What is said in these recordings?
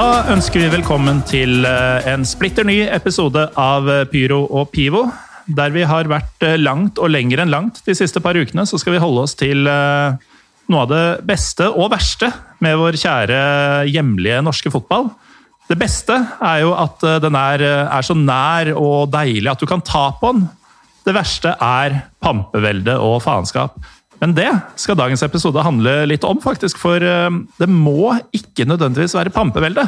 Da ønsker vi velkommen til eh, en splitter ny episode av eh, Pyro og Pivo. Der vi har vært eh, langt og lenger enn langt de siste par ukene, så skal vi holde oss til noe av det beste og verste med vår kjære hjemlige norske fotball. Det beste er jo at den er, er så nær og deilig at du kan ta på den. Det verste er pampevelde og faenskap. Men det skal dagens episode handle litt om, faktisk. For eh, det må ikke nødvendigvis være pampevelde.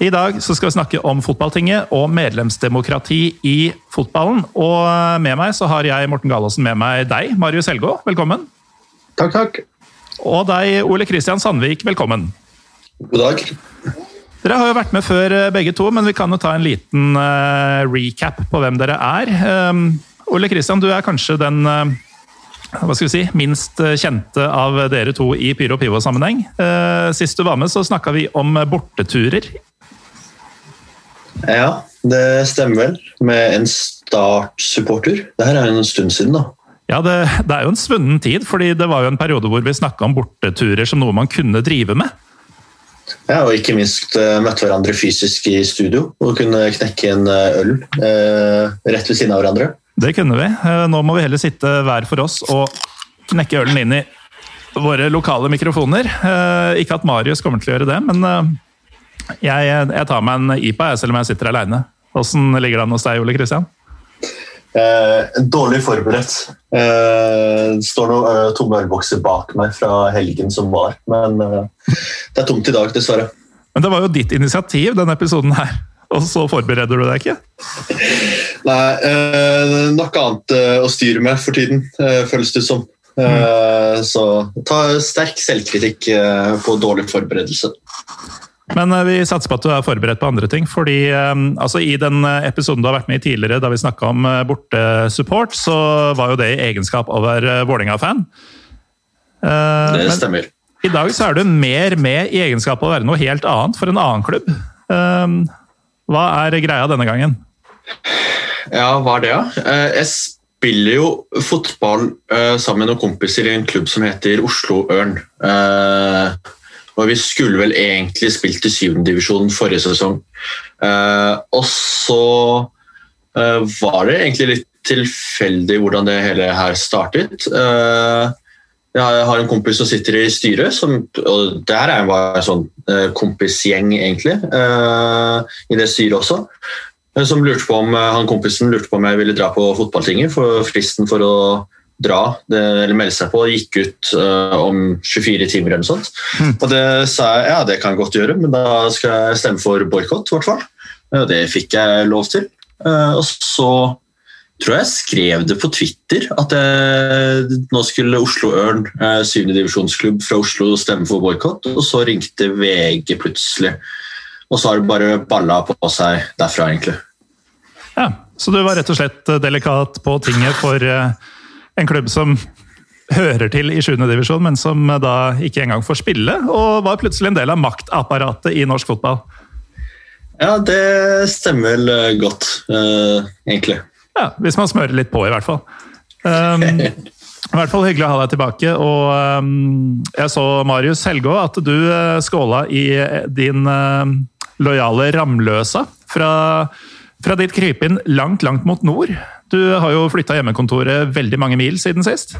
I dag så skal vi snakke om fotballtinget og medlemsdemokrati i fotballen. Og eh, med meg så har jeg Morten Galaasen med meg deg, Marius Helgå. Velkommen. Takk, takk. Og deg, Ole Kristian Sandvik. Velkommen. God dag. Dere har jo vært med før, eh, begge to, men vi kan jo ta en liten recap på hvem dere er. Ole Kristian, du er kanskje den hva skal vi si, minst eh, kjente av dere to i Pyro Pivo-sammenheng. Eh, sist du var med, så snakka vi om borteturer. Ja, det stemmer vel. Med en Start-supporter. Det her er en stund siden, da. Ja, det, det, er jo en svunnen tid, fordi det var jo en periode hvor vi snakka om borteturer som noe man kunne drive med. Ja, og ikke minst uh, møtte hverandre fysisk i studio og kunne knekke en øl eh, rett ved siden av hverandre. Det kunne vi. Eh, nå må vi heller sitte hver for oss og knekke ølen inn i våre lokale mikrofoner. Eh, ikke at Marius kommer til å gjøre det, men eh, jeg, jeg tar meg en IPA selv om jeg sitter aleine. Åssen ligger det an hos deg, Ole Kristian? Eh, dårlig forberedt. Eh, det står noen eh, tomme ølbokser bak meg fra helgen som var, men det er tomt i dag, dessverre. Men det var jo ditt initiativ, denne episoden her. Og så forbereder du deg ikke? Nei, eh, noe annet eh, å styre med for tiden, eh, føles det som. Mm. Så ta sterk selvkritikk på dårlig forberedelse. Men vi satser på at du er forberedt på andre ting. fordi altså, I den episoden du har vært med i tidligere, da vi snakka om bortesupport, så var jo det i egenskap av å være Vålerenga-fan. Det stemmer. I dag så er du mer med i egenskap av å være noe helt annet for en annen klubb. Hva er greia denne gangen? Ja, hva er det, da? Eh, jeg spiller jo fotball eh, sammen med noen kompiser i en klubb som heter Oslo Ørn. Eh, og vi skulle vel egentlig spilt i syvendedivisjon forrige sesong. Og så var det egentlig litt tilfeldig hvordan det hele her startet. Jeg har en kompis som sitter i styret, som, og det her var en sånn kompisgjeng, egentlig, i det styret også. Eh, som lurte på om, eh, han Kompisen lurte på om jeg ville dra på fotballtinget. for Fristen for å dra det, eller melde seg på gikk ut uh, om 24 timer. eller sånt. Mm. Og Det sa jeg ja, det kan jeg godt gjøre, men da skal jeg stemme for boikott. Uh, det fikk jeg lov til. Uh, og så tror jeg skrev det på Twitter at jeg, nå skulle Oslo Ørn, 7. divisjonsklubb fra Oslo, stemme for boikott. Og så ringte VG plutselig. Og så har det bare balla på seg derfra, egentlig. Ja, Så du var rett og slett eh, delikat på tinget for eh, en klubb som hører til i 7. divisjon, men som eh, da ikke engang får spille, og var plutselig en del av maktapparatet i norsk fotball? Ja, det stemmer vel godt, uh, egentlig. Ja, Hvis man smører litt på, i hvert fall. Um, I hvert fall hyggelig å ha deg tilbake. og um, Jeg så Marius Helgå, at du skåla i din uh, lojale Ramløsa fra fra ditt krypinn langt, langt mot nord. Du har jo flytta hjemmekontoret veldig mange mil siden sist.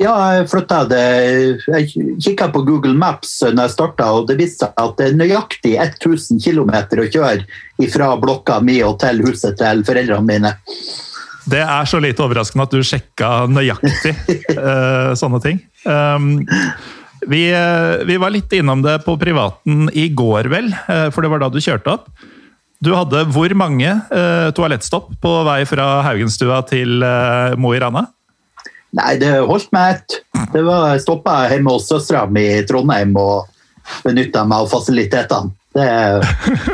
Ja, jeg flytta det Jeg kikka på Google Maps når jeg starta, og det viste seg at det er nøyaktig 1000 km å kjøre fra blokka mi og til huset til foreldrene mine. Det er så lite overraskende at du sjekka nøyaktig uh, sånne ting. Um, vi, uh, vi, var litt innom det på privaten i går, vel, uh, for det var da du kjørte opp. Du hadde hvor mange uh, toalettstopp på vei fra Haugenstua til uh, Mo i Rana? Nei, det holdt meg ett. Det var stoppa hjemme hos søstera mi i Trondheim og benytta meg av fasilitetene. Det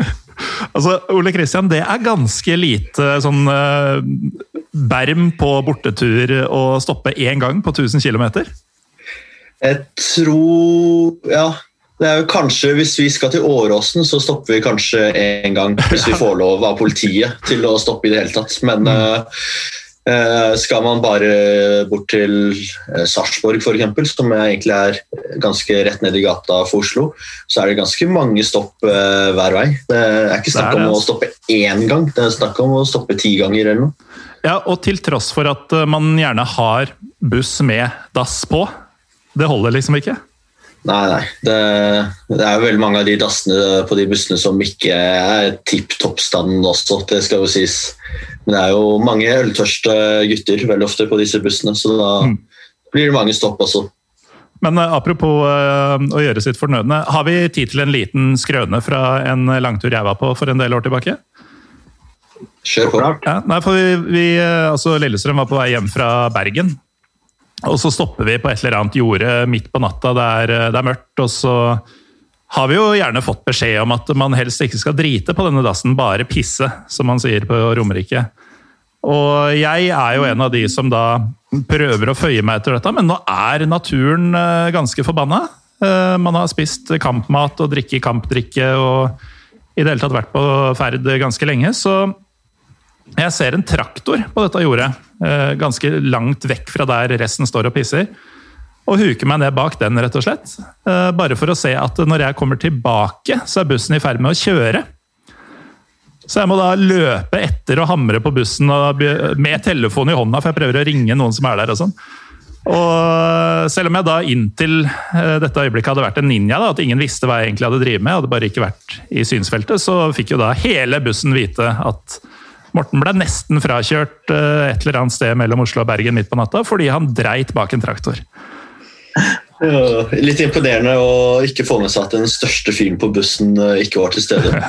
altså, Ole Kristian, det er ganske lite sånn uh, berm på bortetur å stoppe én gang på 1000 km? Jeg tror Ja, det er jo kanskje, Hvis vi skal til Åråsen, så stopper vi kanskje én gang. Hvis vi får lov av politiet til å stoppe i det hele tatt. Men uh, Eh, skal man bare bort til eh, Sarpsborg f.eks., som egentlig er ganske rett ned i gata for Oslo, så er det ganske mange stopp uh, hver vei. Det er ikke snakk om å stoppe én gang, det er snakk om å stoppe ti ganger eller noe. Ja, og til tross for at man gjerne har buss med dass på, det holder liksom ikke? Nei, nei. Det, det er jo veldig mange av de dassene på de bussene som ikke er tipp topp-standen også, det skal jo sies. Men det er jo mange øltørste gutter veldig ofte på disse bussene, så da mm. blir det mange stopp også. Men uh, apropos uh, å gjøre sitt fornødne, har vi tid til en liten skrøne fra en langtur jeg var på for en del år tilbake? Kjør på. Ja, nei, for vi, vi, uh, altså Lillestrøm var på vei hjem fra Bergen. Og så stopper vi på et eller annet jorde midt på natta, det er, det er mørkt. Og så har vi jo gjerne fått beskjed om at man helst ikke skal drite på denne dassen, bare pisse, som man sier på Romerike. Og jeg er jo en av de som da prøver å føye meg etter dette, men nå er naturen eh, ganske forbanna. Eh, man har spist kampmat og drikke kampdrikke og i det hele tatt vært på ferd ganske lenge, så jeg ser en traktor på dette jordet, eh, ganske langt vekk fra der resten står og pisser. Og huker meg ned bak den, rett og slett. Bare for å se at når jeg kommer tilbake, så er bussen i ferd med å kjøre. Så jeg må da løpe etter og hamre på bussen med telefonen i hånda, for jeg prøver å ringe noen som er der. og sånn. Og selv om jeg da inntil eh, dette øyeblikket hadde vært en ninja, da, at ingen visste hva jeg egentlig hadde drevet med, hadde bare ikke vært i synsfeltet, så fikk jo da hele bussen vite at Morten ble nesten frakjørt eh, et eller annet sted mellom Oslo og Bergen midt på natta fordi han dreit bak en traktor. Ja, litt imponerende å ikke få med seg at den største fyren på bussen eh, ikke var til stede.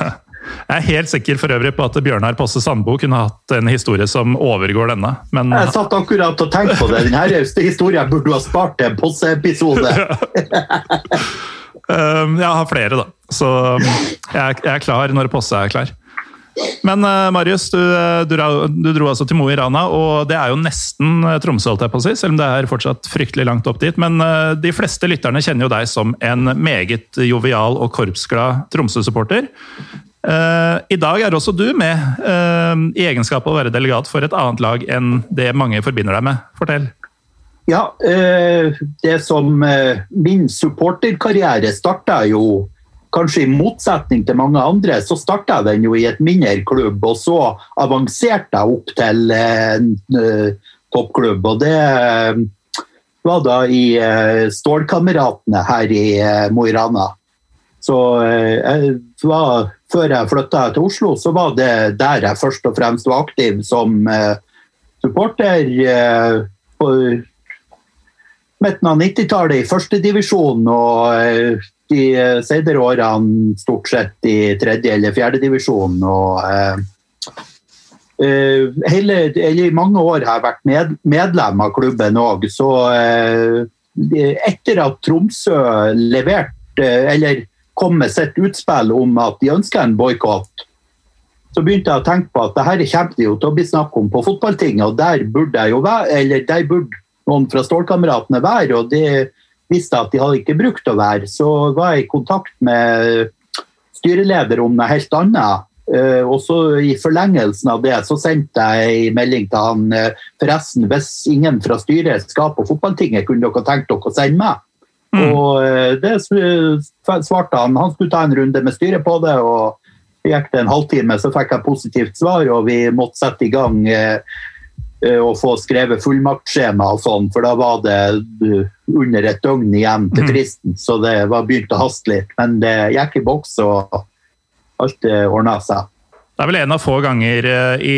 Jeg er helt sikker for øvrig på at Bjørnar Posse Sandbo kunne hatt en historie som overgår denne. Men... Jeg satt akkurat og tenkte på det. Denne historien burde du ha spart til en Posse-episode. Um, jeg har flere, da. Så um, jeg er klar når Posse er klar. Men uh, Marius, du, du, du, dro altså til Mo i Rana, og det er jo nesten uh, Tromsø, holdt jeg på å si, selv om det er fortsatt fryktelig langt opp dit. Men de fleste lytterne kjenner jo deg som en meget jovial og korpsglad Tromsø-supporter. I dag er også du med i egenskap av å være delegat for et annet lag enn det mange forbinder deg med. Fortell. Ja, det som Min supporterkarriere starta jo kanskje i motsetning til mange andre, så starta den jo i et mindre klubb, og så avanserte jeg opp til en toppklubb. Og det var da i Stålkameratene her i Mo i Rana. Så jeg var før jeg flytta til Oslo, så var det der jeg først og fremst var aktiv som eh, supporter. Eh, på midten av 90-tallet i førstedivisjon og eh, de senere årene stort sett i tredje- eller fjerdedivisjon. Hele, eller I mange år har jeg vært med, medlem av klubben òg, så etter at Tromsø leverte, eller kom med sitt utspill om at de ønsker en boikott, så begynte jeg å tenke på at det her kommer det jo til å bli snakk om på fotballtinget, og der burde jeg jo være, eller der burde noen fra Stålkameratene være. og det visste at de hadde ikke brukt å være. Så var jeg i kontakt med styreleder om noe helt annet. Uh, og så I forlengelsen av det så sendte jeg en melding til han uh, forresten, hvis ingen fra styret skal på fotballtinget, kunne dere tenkt dere å sende meg? Mm. Og eh, det svarte han. Han skulle ta en runde med styret på det. og gikk det en halvtime, så fikk jeg positivt svar, og vi måtte sette i gang eh, eh, og få skrevet fullmaktskjema og sånn, for da var det under et døgn igjen til mm. fristen, så det var begynt å haste litt. Men det gikk i boks, og alt ordna seg. Det er vel en av få ganger i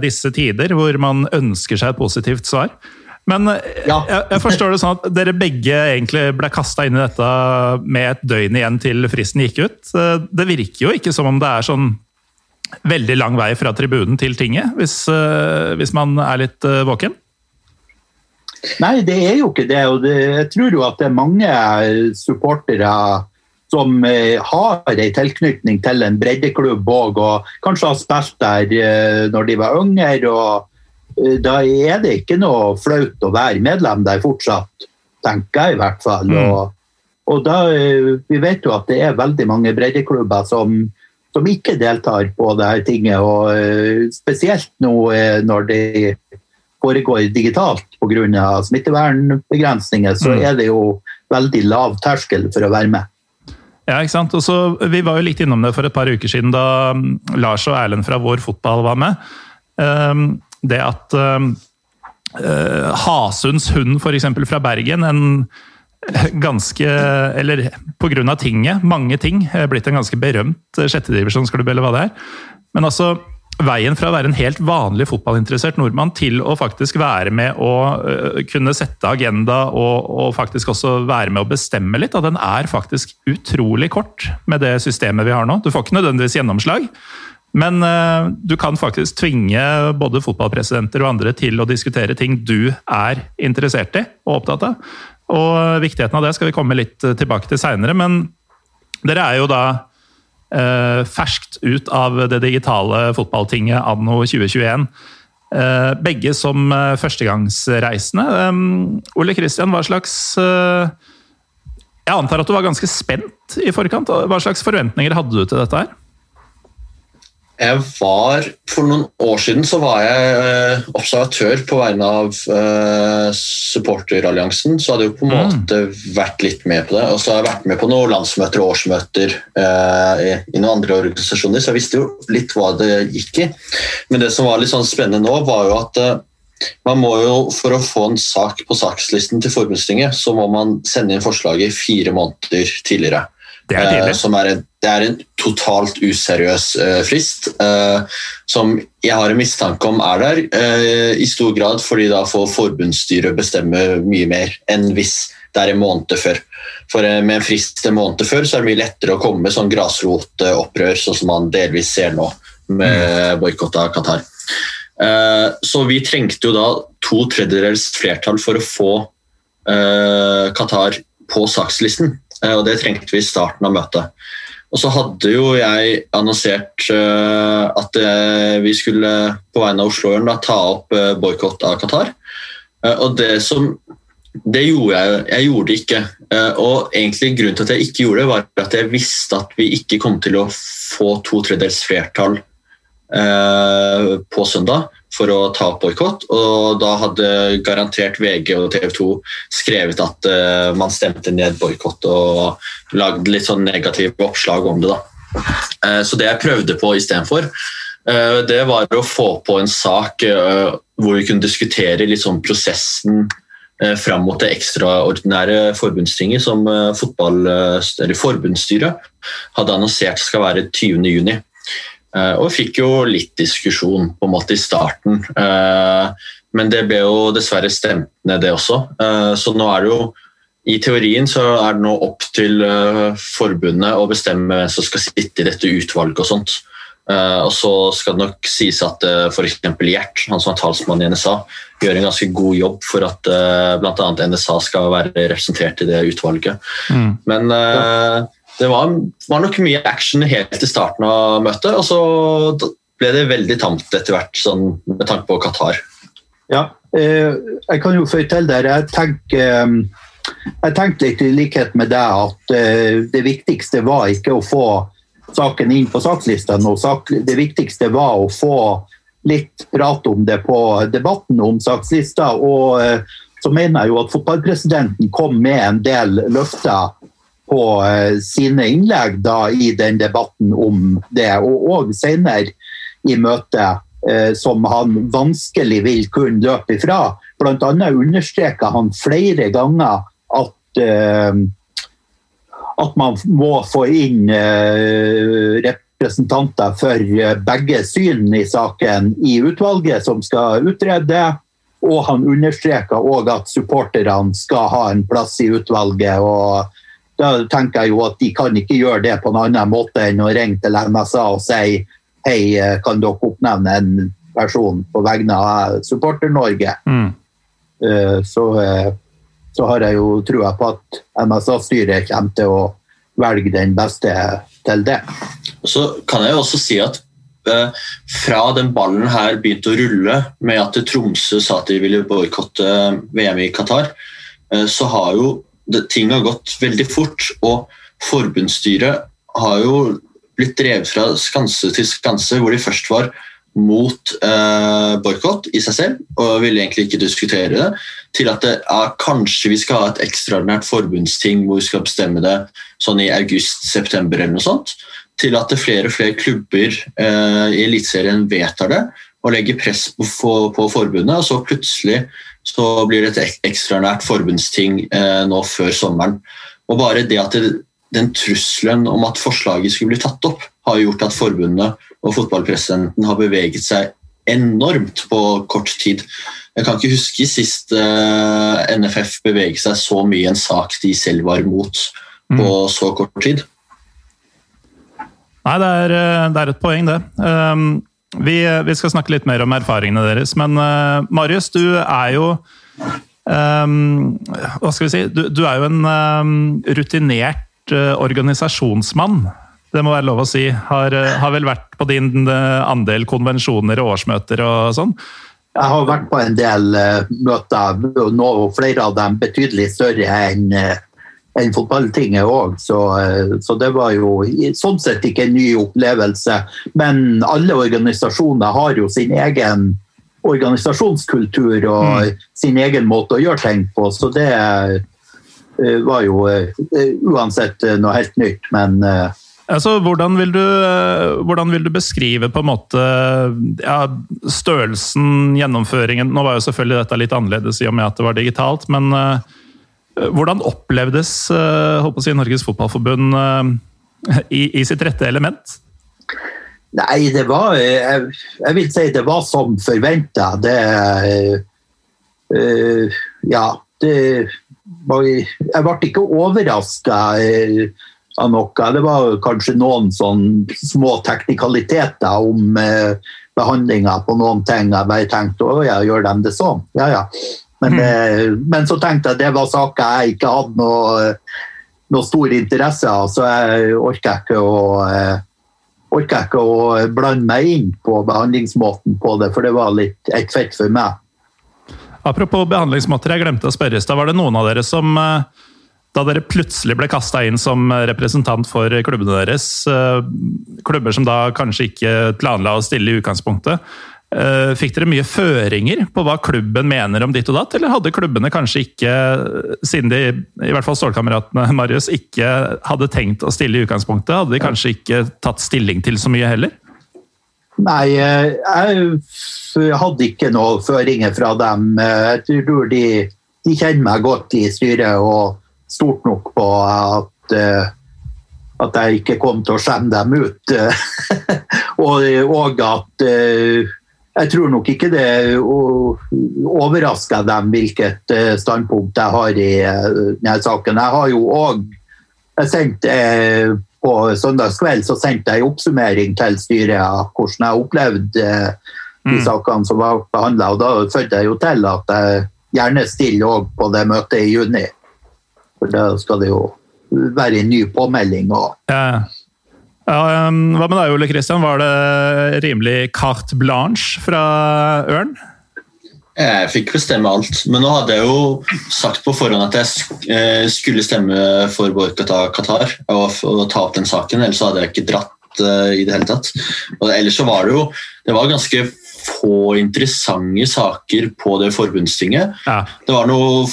disse tider hvor man ønsker seg et positivt svar. Men eh, ja. jeg, jeg, forstår det sånn at dere begge egentlig ble kasta inn i dette med et døgn igjen til fristen gikk ut. Eh, det virker jo ikke som om det er sånn veldig lang vei fra tribunen til tinget, hvis, eh, hvis man er litt våken? Nei, det er jo ikke det. Og det, jeg tror jo at det er mange supportere som har en tilknytning til en breddeklubb òg, og kanskje har spilt der når de var yngre. og Eh, da er det ikke noe flaut å være medlem der fortsatt, tenker jeg i hvert fall. Mm. Og, og da, eh, vi vet jo at det er veldig mange breddeklubber som, som ikke deltar på det her tinget. og eh, Spesielt nå når de foregår digitalt pga. smittevernbegrensninger, så Mm. er det jo veldig lav terskel for å være med. Ja, ikke sant? Og så, vi var jo litt innom det for et par uker siden da mm, Lars og Erlend fra Vår Fotball var med. Um, det at um, uh, Hasunds hund, f.eks. fra Bergen, en ganske Eller pga. tinget, mange ting, er blitt en ganske berømt sjettedivisjonsklubb, eller hva det er. Men altså, veien fra å være en helt vanlig fotballinteressert nordmann til å faktisk være med å øh, kunne sette agenda og, og faktisk også være med å bestemme litt, da, den er faktisk utrolig kort med det systemet vi har nå. Du får ikke nødvendigvis gjennomslag, men uh, du kan faktisk tvinge både fotballpresidenter og andre til å diskutere ting du er interessert i og opptatt av. Og viktigheten av det skal vi komme litt øh, tilbake til seinere, men dere er jo da eh, ferskt ut av det digitale fotballtinget anno 2021. Eh, begge som eh, førstegangsreisende. Ole Kristian, hva slags eh, Jeg antar at du var ganske spent i forkant. Hva slags forventninger hadde du til dette her? Jeg var, For noen år siden så var jeg eh, observatør på vegne av eh, supporteralliansen. Så hadde jeg jo på en Mm. måte vært litt med på det. Og så har jeg vært med på noen landsmøter og årsmøter eh, i, i noen andre organisasjoner, så jeg visste jo litt hva det gikk i. Men det som var litt sånn spennende nå, var jo at eh, man må jo, For å få en sak på sakslisten til forbundstinget, så må man sende inn forslaget fire måneder tidligere. Det er Eh, tidlig. som er en, det er en totalt useriøs eh, frist, eh, som jeg har en mistanke om er der, i stor grad fordi da får forbundsstyret bestemme mye mer enn hvis det er en måned før. For Med en frist en måned før så er det mye lettere å komme med sånn grasrotopprør, sånn som man delvis ser nå med boikott av Qatar. Så vi trengte jo da to tredjedels flertall for å få Qatar på sakslisten. Eh, og det trengte vi i starten av møtet. Og så hadde jo jeg annonsert eh, at eh, vi skulle på vegne av Oslo Ørn ta opp boikott av Qatar. Og det som det gjorde jeg, jeg gjorde det ikke. Og egentlig grunnen til at jeg ikke gjorde det, var at jeg visste at vi ikke kom til å få to tredjedels flertall på søndag for å ta opp boikott. Og da hadde garantert VG og TV 2 skrevet at uh, man stemte ned boikott og lagd litt sånn negative oppslag om det. da. Uh, så det jeg prøvde på istedenfor, uh, det var å få på en sak uh, hvor vi kunne diskutere sånn prosessen fram mot det ekstraordinære forbundstinget som eh, forbundsstyret hadde annonsert skal være 20.6. Uh, og fikk jo litt diskusjon på en måte i starten, uh, men det ble jo dessverre stemt ned, det også. Uh, så nå er det jo i teorien så er det nå opp til forbundet å bestemme hvem som skal sitte i dette utvalget og sånt. Og så skal det nok sies at f.eks. Gjert, han som er talsmann i NSA, gjør en ganske god jobb for at bl.a. NSA skal være representert i det utvalget. Mm. Men uh, det var, var, nok mye action helt til starten av møtet, og så ble det veldig tamt etter hvert, sånn, med tanke på Qatar. Ja, eh, jeg kan jo føye til der. Jeg tenker, jeg tenkte litt i likhet med deg at eh, det viktigste var ikke å få saken inn på sakslista det viktigste var å få litt prat om det på debatten om sakslista. Og eh, så mener jeg jo at fotballpresidenten kom med en del løfter på eh, sine innlegg da i den debatten om det, og, òg senere i møtet, eh, som han vanskelig vil kunne løpe ifra. Annet understreka han flere ganger at eh, at man må få inn representanter for begge syn i saken i utvalget som skal utrede. Og han understreka òg at supporterne skal ha en plass i utvalget. og Da tenker jeg jo at de kan ikke gjøre det på en annen måte enn å ringe til MSA og si hei, eh, kan dere oppnevne en person på vegne av Supporter-Norge. Mm. Eh, Så, eh, så har jeg jo trua på at MSA-styret kommer til å velge den beste til det. Så kan jeg også si at eh, fra den ballen her begynte å rulle med at Tromsø sa at de ville boikotte VM i Qatar, eh, så har jo det, ting har gått veldig fort. Og forbundsstyret har jo blitt drevet fra skanse til skanse, hvor de først var mot eh, boikott i seg selv, og ville egentlig ikke diskutere det, til at det, ja, kanskje vi skal ha et ekstraordinært forbundsting hvor vi skal bestemme det sånn i august-september eller noe sånt, til at flere og flere klubber eh, i Eliteserien vedtar det og legger press på, på, forbundet, og så plutselig så blir det et ekstraordinært forbundsting eh, nå før sommeren. Og bare det at det, den trusselen om at forslaget skulle bli tatt opp, har gjort at forbundet og fotballpresidenten har beveget seg enormt på kort tid. Jeg kan ikke huske sist eh, NFF beveget seg så mye i en sak de selv var imot på mm. så kort tid. Nei, det er, eh, det er et poeng, det. Um, vi, vi, skal snakke litt mer om erfaringene deres, men uh, Marius, du er jo um, Hva skal vi si? Du, du er jo en um, rutinert uh, organisasjonsmann det må være lov å si. Har, eh, har vel vært på din eh, andel konvensjoner og årsmøter og sånn? Jeg har vært på en del møter, nå, flere av dem betydelig større enn enn fotballtinget òg, så, uh, så, det var jo sånn sett ikke en ny opplevelse. Men alle organisasjoner har jo sin egen organisasjonskultur og mm. sin egen måte å gjøre ting på, så det var jo uansett noe helt nytt. Men Altså, hvordan, vil du, hvordan vil du beskrive på en måte ja, størrelsen, gjennomføringen Nå var jo selvfølgelig dette litt annerledes i og med at det var digitalt, men uh, hvordan opplevdes uh, si, Norges Fotballforbund uh, i, i, sitt rette element? Nei, det var Jeg, jeg vil si det var som forventa. Det Ja, det Jeg ble ikke overraska av noe. Det var kanskje noen sånn små teknikaliteter om eh, behandlinga på noen ting. Jeg bare tenkte å ja, gjør de det sånn? Ja ja. Men, mm. men, så tenkte jeg at det var saker jeg ikke hadde noe, noe stor interesse av, så jeg orker ikke å eh, orker ikke å blande meg inn på behandlingsmåten på det, for det var litt et fett for meg. Apropos behandlingsmåter, jeg glemte å spørre i stad. Var det noen av dere som eh, da dere plutselig ble kasta inn som representant for klubbene deres, klubber som da kanskje ikke planla å stille i utgangspunktet, fikk dere mye føringer på hva klubben mener om ditt og datt, eller hadde klubbene kanskje ikke, siden de, i hvert fall stålkameratene Marius, ikke hadde tenkt å stille i utgangspunktet, hadde de kanskje ikke tatt stilling til så mye heller? Nei, eh, jeg hadde ikke noen føringer fra dem. Jeg tror de, de kjenner meg godt i styret. og stort nok på at, eh, at jeg ikke kom til å skjemme dem ut. og, og, at eh, jeg tror nok ikke det overrasker dem hvilket eh, standpunkt jeg har i denne saken. Jeg har jo òg På søndagskveld så sendte jeg en oppsummering til styret av hvordan jeg opplevde de mm. sakene som var behandla. Da fødte jeg jo til at jeg gjerne stiller på det møtet i juni. For da skal det jo være en ny påmelding. Og... Ja. Ja, um, hva med deg, Ole Kristian? Var det rimelig carte blanche fra Ørn? Jeg fikk bestemme alt, men nå hadde jeg jo sagt på forhånd at jeg eh, skulle stemme for boikott av Qatar og, og, ta opp den saken, ellers hadde jeg ikke dratt uh, i det hele tatt. Og ellers så var det jo det var ganske få interessante saker på det forbundstinget. Ja. Det var noe,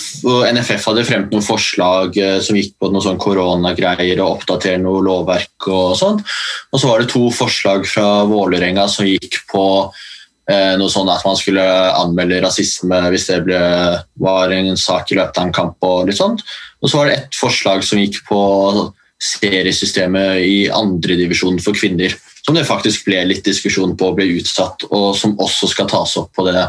NFF hadde fremt noen forslag eh, som gikk på noe sånn koronagreier og oppdatere noe lovverk og sånt. Og så var det to forslag fra Vålerenga som gikk på eh, noe sånn at man skulle anmelde rasisme hvis det ble, var en sak i løpet av en kamp. Og litt sånt. Og så var det ett forslag som gikk på seriesystemet i andredivisjon for kvinner som det faktisk ble litt diskusjon på og ble utsatt, og som også skal tas opp på det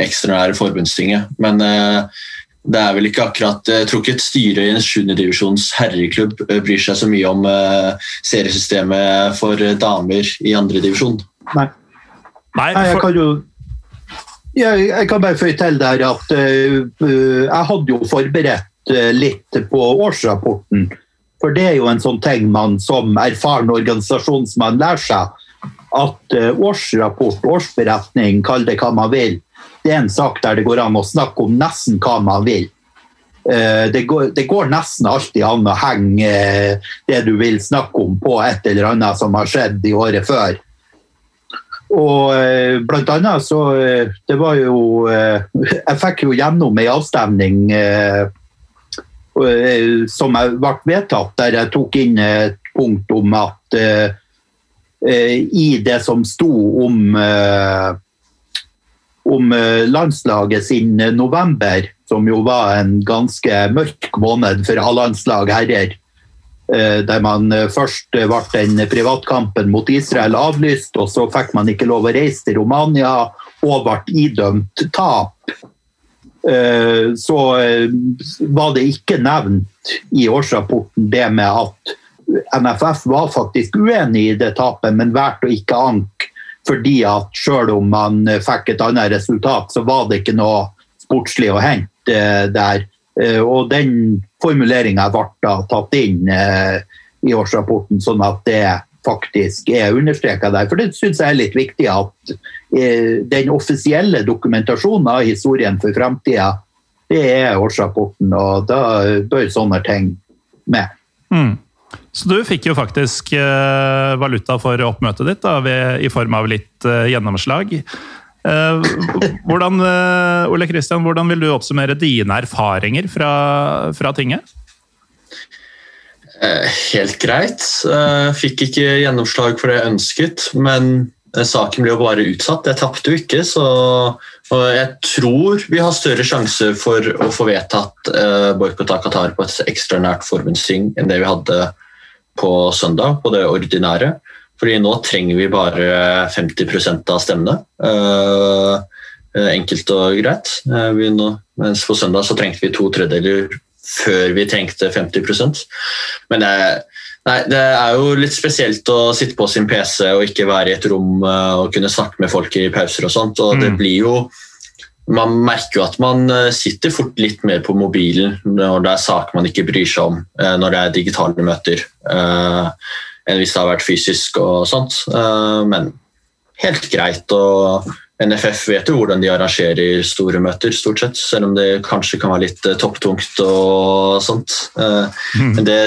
ekstraordinære forbundstinget. Men eh, det er vel ikke akkurat Jeg tror ikke et styre i en 7. divisjons herreklubb eh, bryr seg så mye om eh, seriesystemet for damer i andredivisjon. Nei. Nei for... jeg kan jo jeg, jeg kan bare føye til der at uh, jeg hadde jo forberedt litt på årsrapporten for det er jo en sånn ting man som erfaren organisasjonsmann lærer seg. At eh, årsrapport, årsberetning, kall det hva man vil, det er en sak der det går an å snakke om nesten hva man vil. Eh, det går, det går nesten alltid an å henge eh, det du vil snakke om på et eller annet som har skjedd i året før. Og blant annet så Det var jo Jeg fikk jo gjennom ei avstemning som ble vedtatt, der jeg tok inn et punkt om at i det som sto om om landslaget sin november, som jo var en ganske mørk måned for A-landslag herrer, Eh, der man eh, først ble den privatkampen mot Israel avlyst, og så fikk man ikke lov å reise til Romania og ble idømt tap. Eh, så var det ikke nevnt i årsrapporten det med at NFF var faktisk uenig i det tapet, men valgte å ikke anke. Fordi at selv om man fikk et annet resultat, så var det ikke noe sportslig å hente der. Og den formuleringa ble da tatt inn eh, i årsrapporten, sånn at det faktisk er understreka der. For det syns jeg er litt viktig at eh, den offisielle dokumentasjonen av historien for framtida, det er årsrapporten, og da bør sånne ting med. Mm. Så du fikk jo faktisk eh, valuta for oppmøtet ditt da, ved, i form av litt gjennomslag. Eh, hvordan, eh, Ole Kristian, hvordan vil du oppsummere dine erfaringer fra, fra tinget? Eh, helt greit. Fikk ikke gjennomslag for det jeg ønsket, men saken ble jo bare utsatt. Jeg tapte jo ikke, så jeg tror vi har større sjanse for å få vedtatt boikott av Qatar på et ekstraordinært forbundsting enn det vi hadde på søndag, på det ordinære. Fordi nå trenger vi bare 50 av stemmene. Enkelt og greit. Nå, mens på søndag så trengte vi to tredjedeler før vi trengte 50% Men det, nei, det, er jo litt spesielt å sitte på sin PC og ikke være i et rom uh, og kunne snakke med folk i pauser og sånt. og mm. det blir jo man merker jo at man sitter fort litt mer på mobilen når det er saker man ikke bryr seg om, når det er digitale møter. Enn hvis det har vært fysisk og sånt. Eh, men helt greit. og NFF vet jo hvordan de arrangerer store møter, stort sett, selv om det kanskje kan være litt eh, topptungt og sånt. Eh, mm. Men det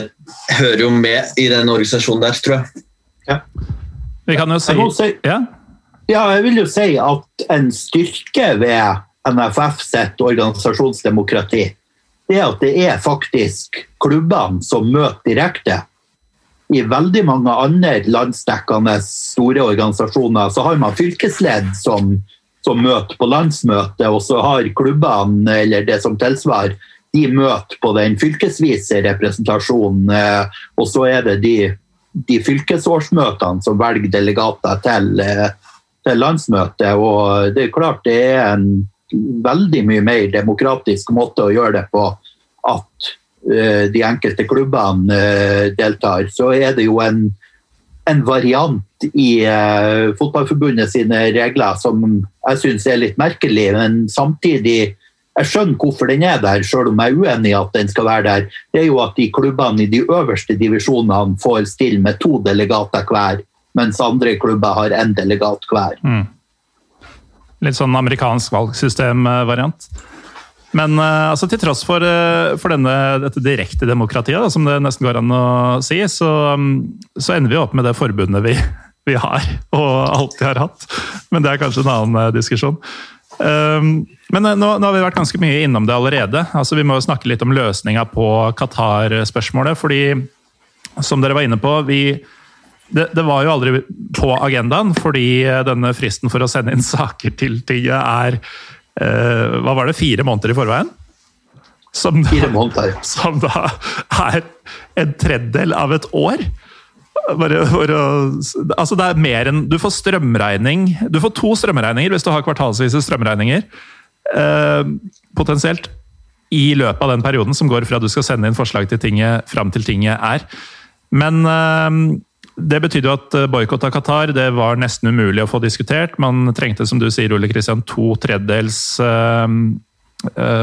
hører jo med i den organisasjonen der, tror jeg. Ja. Vi kan jo si, si ja? ja, jeg vil jo si at en styrke ved NFF sitt organisasjonsdemokrati, det er at det er faktisk klubbene som møter direkte i veldig mange andre landsdekkende store organisasjoner så har man fylkesledd som, som møter på landsmøtet, og så har klubbene eller det som tilsvarer, de møter på den fylkesvise representasjonen. Eh, og så er det de, de fylkesårsmøtene som velger delegater til, eh, til landsmøtet. Og det er klart det er en veldig mye mer demokratisk måte å gjøre det på at de enkelte klubbene eh, deltar, så er det jo en, en variant i uh, Fotballforbundet sine regler som jeg syns er litt merkelig, men samtidig jeg skjønner hvorfor den er der, selv om jeg er uenig i at den skal være der. Det er jo at de klubbene i de øverste divisjonene får stille med to delegater hver, mens andre klubber har én delegat hver. Mm. Litt sånn amerikansk valgsystemvariant? Men uh, altså, til tross for, uh, for denne, dette direkte demokratiet, da, som det nesten går an å si, så, um, så ender vi opp med det forbundet vi, vi, har og alltid har hatt. Men det er kanskje en annen uh, diskusjon. Um, men nå, nå, har vi vært ganske mye innom det allerede. Altså, vi må jo snakke litt om løsninga på Qatar-spørsmålet. fordi, som dere var inne på, vi, det, det, var jo aldri på agendaen, fordi denne fristen for å sende inn saker til tinget er Eh, hva var det, fire måneder i forveien? Som, måneder. Som da er en tredjedel av et år. Bare for å, altså det er mer enn Du får strømregning Du får to strømregninger hvis du har kvartalsvise strømregninger. Eh, potensielt. I løpet av den perioden som går fra du skal sende inn forslag til tinget fram til tinget er. Men eh, det betydde jo at eh, boikott av Qatar det var nesten umulig å få diskutert. Man trengte, som du sier, Ole Kristian, to tredjedels uh,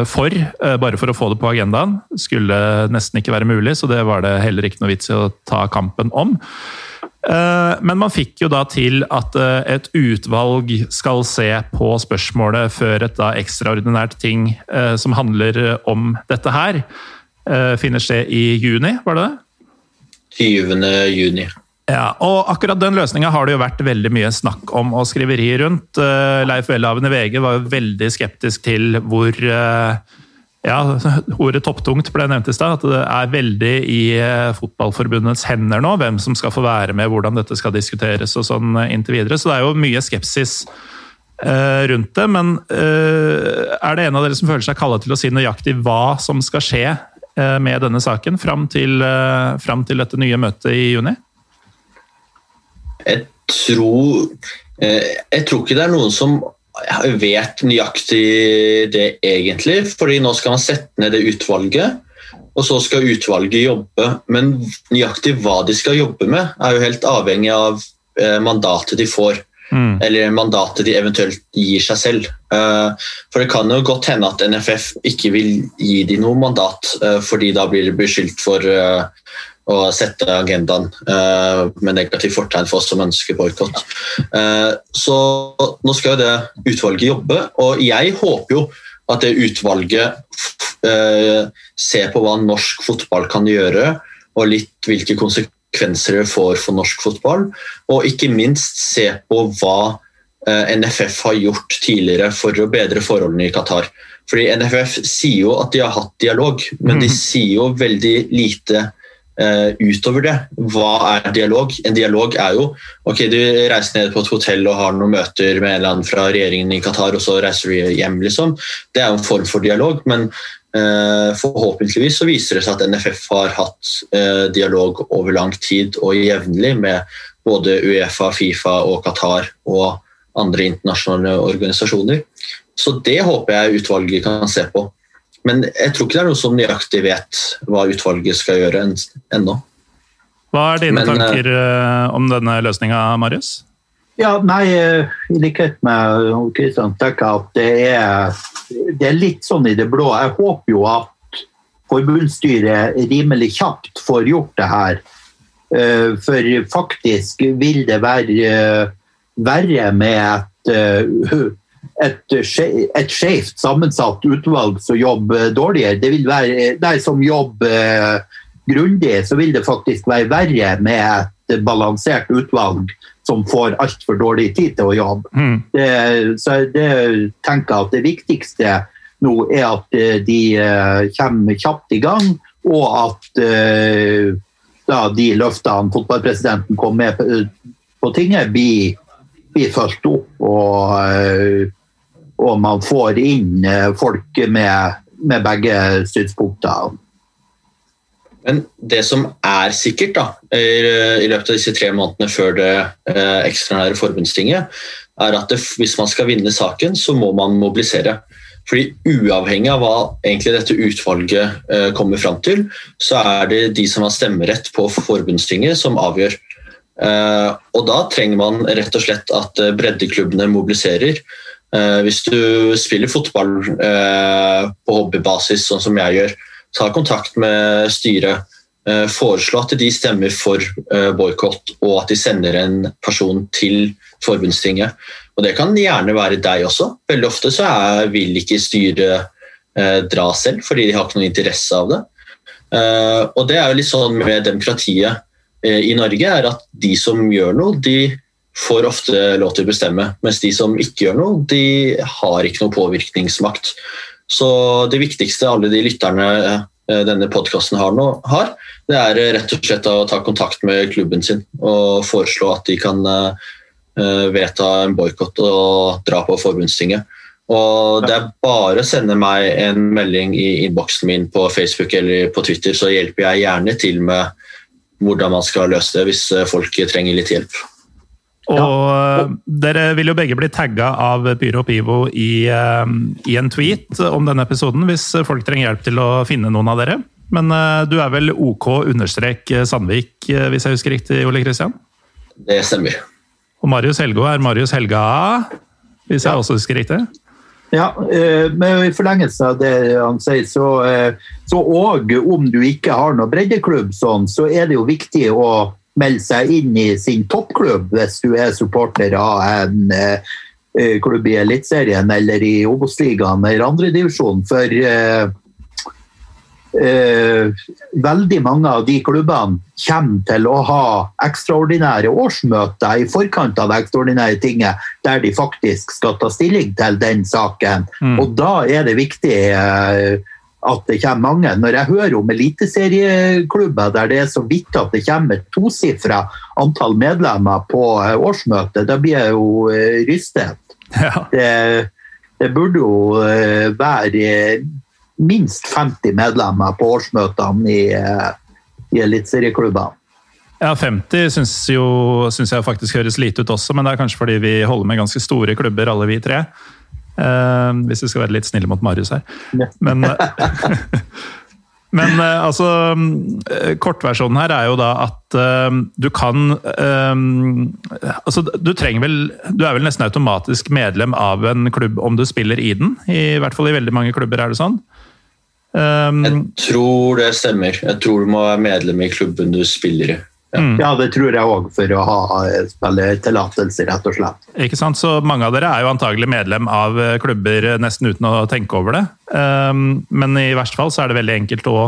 for, uh, bare for å få det på agendaen. Skulle nesten ikke være mulig, så det var det heller ikke noe vits i å ta kampen om. Men man fikk jo da til at et utvalg skal se på spørsmålet før et da ekstraordinært ting som handler om dette her, finner sted i juni, var det det? 20. juni. Ja, og akkurat den løsninga har det jo vært veldig mye snakk om og skriveri rundt. Uh, Leif Welhaven i VG var jo veldig skeptisk til hvor uh, ja, Ordet topptungt ble nevnt i stad. At det er veldig i uh, Fotballforbundets hender nå hvem som skal få være med, hvordan dette skal diskuteres og sånn inntil videre. Så det er jo mye skepsis rundt det. Men er det en av dere som føler seg kalla til å si nøyaktig hva som skal skje med denne saken fram til, fram til dette nye møtet i juni? Jeg tror, eh, jeg tror ikke det er noen som vet nøyaktig det egentlig. fordi nå skal man sette ned det utvalget, og så skal utvalget jobbe. Men nøyaktig hva de skal jobbe med, er jo helt avhengig av eh, mandatet de får. Mm. Eller mandatet de eventuelt gir seg selv. Eh, for det kan jo godt hende at NFF ikke vil gi de noe mandat, fordi da blir de beskyldt for og sette agendaen uh, med negativt fortegn for oss som ønsker boikott. Uh, så nå skal jo det utvalget jobbe, og jeg håper jo at det utvalget uh, ser på hva norsk fotball kan gjøre, og litt hvilke konsekvenser det får for norsk fotball, og ikke minst se på hva NFF har gjort tidligere for å bedre forholdene i Qatar. Fordi NFF sier jo at de har hatt dialog, men de mhm. sier jo veldig lite Uh, utover det, hva er dialog? En dialog er jo ok, du reiser ned på et hotell og har noen møter med en eller annen fra regjeringen i Qatar, og så reiser du hjem. liksom. Det er jo en form for dialog, men eh, forhåpentligvis så viser det seg at NFF har hatt eh, dialog over lang tid og jevnlig med både Uefa, Fifa og Qatar og andre internasjonale organisasjoner. Så det håper jeg utvalget kan se på. Men jeg tror ikke det er noe som nøyaktig vet hva utvalget skal gjøre ennå. Hva er dine Men, tanker uh, om denne løsninga, Marius? Ja, nei, eh, I likhet med Kristian tenker jeg at det er, det er litt sånn i det blå. Jeg håper jo at forbundsstyret rimelig kjapt får gjort det her. For faktisk vil det være verre med et et, et skjevt sammensatt utvalg som jobber dårligere. Det vil være, nei, som jobber eh, grundig, så vil det faktisk være verre med et balansert utvalg som får altfor dårlig tid til å jobbe. Mm. Det, så det tenker jeg at det viktigste nå er at eh, de uh, kommer kjapt i gang, og at da de løftene fotballpresidenten kom med på, tinget, blir, blir fulgt opp. og og man får inn eh, folk med, med begge synspunkter. Men det som er sikkert da, i løpet av disse tre månedene før det eh, ekstraordinære forbundstinget, er at det, hvis man skal vinne saken, så må man mobilisere. Fordi Uavhengig av hva egentlig dette utvalget eh, kommer fram til, så er det de som har stemmerett på forbundstinget, som avgjør. Eh, og Da trenger man rett og slett at eh, breddeklubbene mobiliserer. Eh, hvis du spiller fotball eh, på hobbybasis, sånn som jeg gjør, ta kontakt med styret. Eh, foreslå at de stemmer for boikott, og at de sender en person til forbundstinget. Og Det kan gjerne være deg også. Veldig ofte så er, vil ikke styret dra selv, fordi de har ikke noen interesse av det. Og Det er jo litt sånn med demokratiet i Norge, er at de som gjør noe, de får ofte lov til å bestemme, mens de som ikke gjør noe, de har ikke noe påvirkningsmakt. Så det viktigste alle de lytterne eh, denne podkasten har, har, det er rett og slett å ta kontakt med klubben sin og foreslå at de kan eh, vedta en boikott og dra på forbundstinget. Og Det er bare å sende meg en melding i innboksen min på Facebook eller på Twitter, så hjelper jeg gjerne til med hvordan man skal løse det hvis folk trenger litt hjelp. Og ja. dere vil jo begge bli tagga av Pyro Pivo i, eh, i, en tweet om denne episoden, hvis folk trenger hjelp til å finne noen av dere. Men eh, du er vel OK understrek Sandvik, eh, hvis jeg husker riktig, Ole Kristian? Det stemmer. Og Marius Helgå er Marius Helga, hvis jeg også husker riktig? Ja, men i forlengelse av det han sier, så, så og om du ikke har noe breddeklubb, sånn, så er det jo viktig å melde seg inn i sin toppklubb hvis du er supporter av en eh, eh klubb i Eliteserien eller i Obos-ligaen eller andredivisjon. For eh, eh, veldig mange av de klubbene kommer til å ha ekstraordinære årsmøter i forkant av det ekstraordinære tinget, der de faktisk skal ta stilling til den saken. Mm. Og da er det viktig eh, at det kommer mange. Når jeg hører om eliteserieklubber der det er så vidt at det kommer et tosifra antall medlemmer på eh, årsmøtet, da blir jeg jo eh, rystet. Ja. Det, det burde jo eh, være minst 50 medlemmer på årsmøtene i, i eliteserieklubbene. Ja, 50 syns, jo, syns jeg faktisk høres lite ut også, men det er kanskje fordi vi holder med ganske store klubber, alle vi tre. Uh, hvis vi skal være litt snille mot Marius her. Men, uh, men uh, altså Kortversjonen her er jo da at du kan Altså, du trenger vel Du er vel nesten automatisk medlem av en klubb om du spiller i den? I hvert fall i veldig mange klubber, er det sånn? Um, jeg tror det stemmer. Jeg tror du må være medlem i klubben du spiller i. Mm. Ja, det tror jeg òg, for å ha spillertillatelse, rett og slett. Ikke sant, så Mange av dere er jo antagelig medlem av eh, klubber eh, nesten uten å tenke over det. Um, men i verste fall så er det veldig enkelt å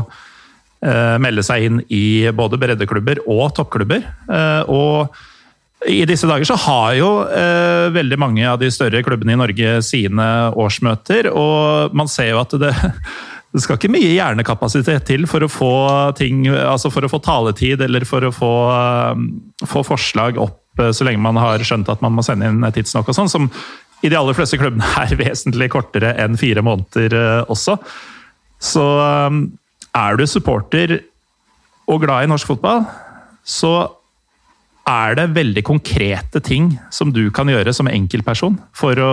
melde seg inn i både breddeklubber og toppklubber. Og i disse dager så har jo veldig mange av de større klubbene i Norge sine årsmøter, og man ser jo at det det skal ikke mye hjernekapasitet til for å få ting, altså for å få taletid eller for å få, um, få forslag opp eh, så lenge man har skjønt at man må sende inn tidsnok og sånn, som i de aller fleste klubbene er vesentlig kortere enn fire måneder eh, også. Så um, er du supporter og glad i norsk fotball, så er det veldig konkrete ting som du kan gjøre som enkeltperson for å,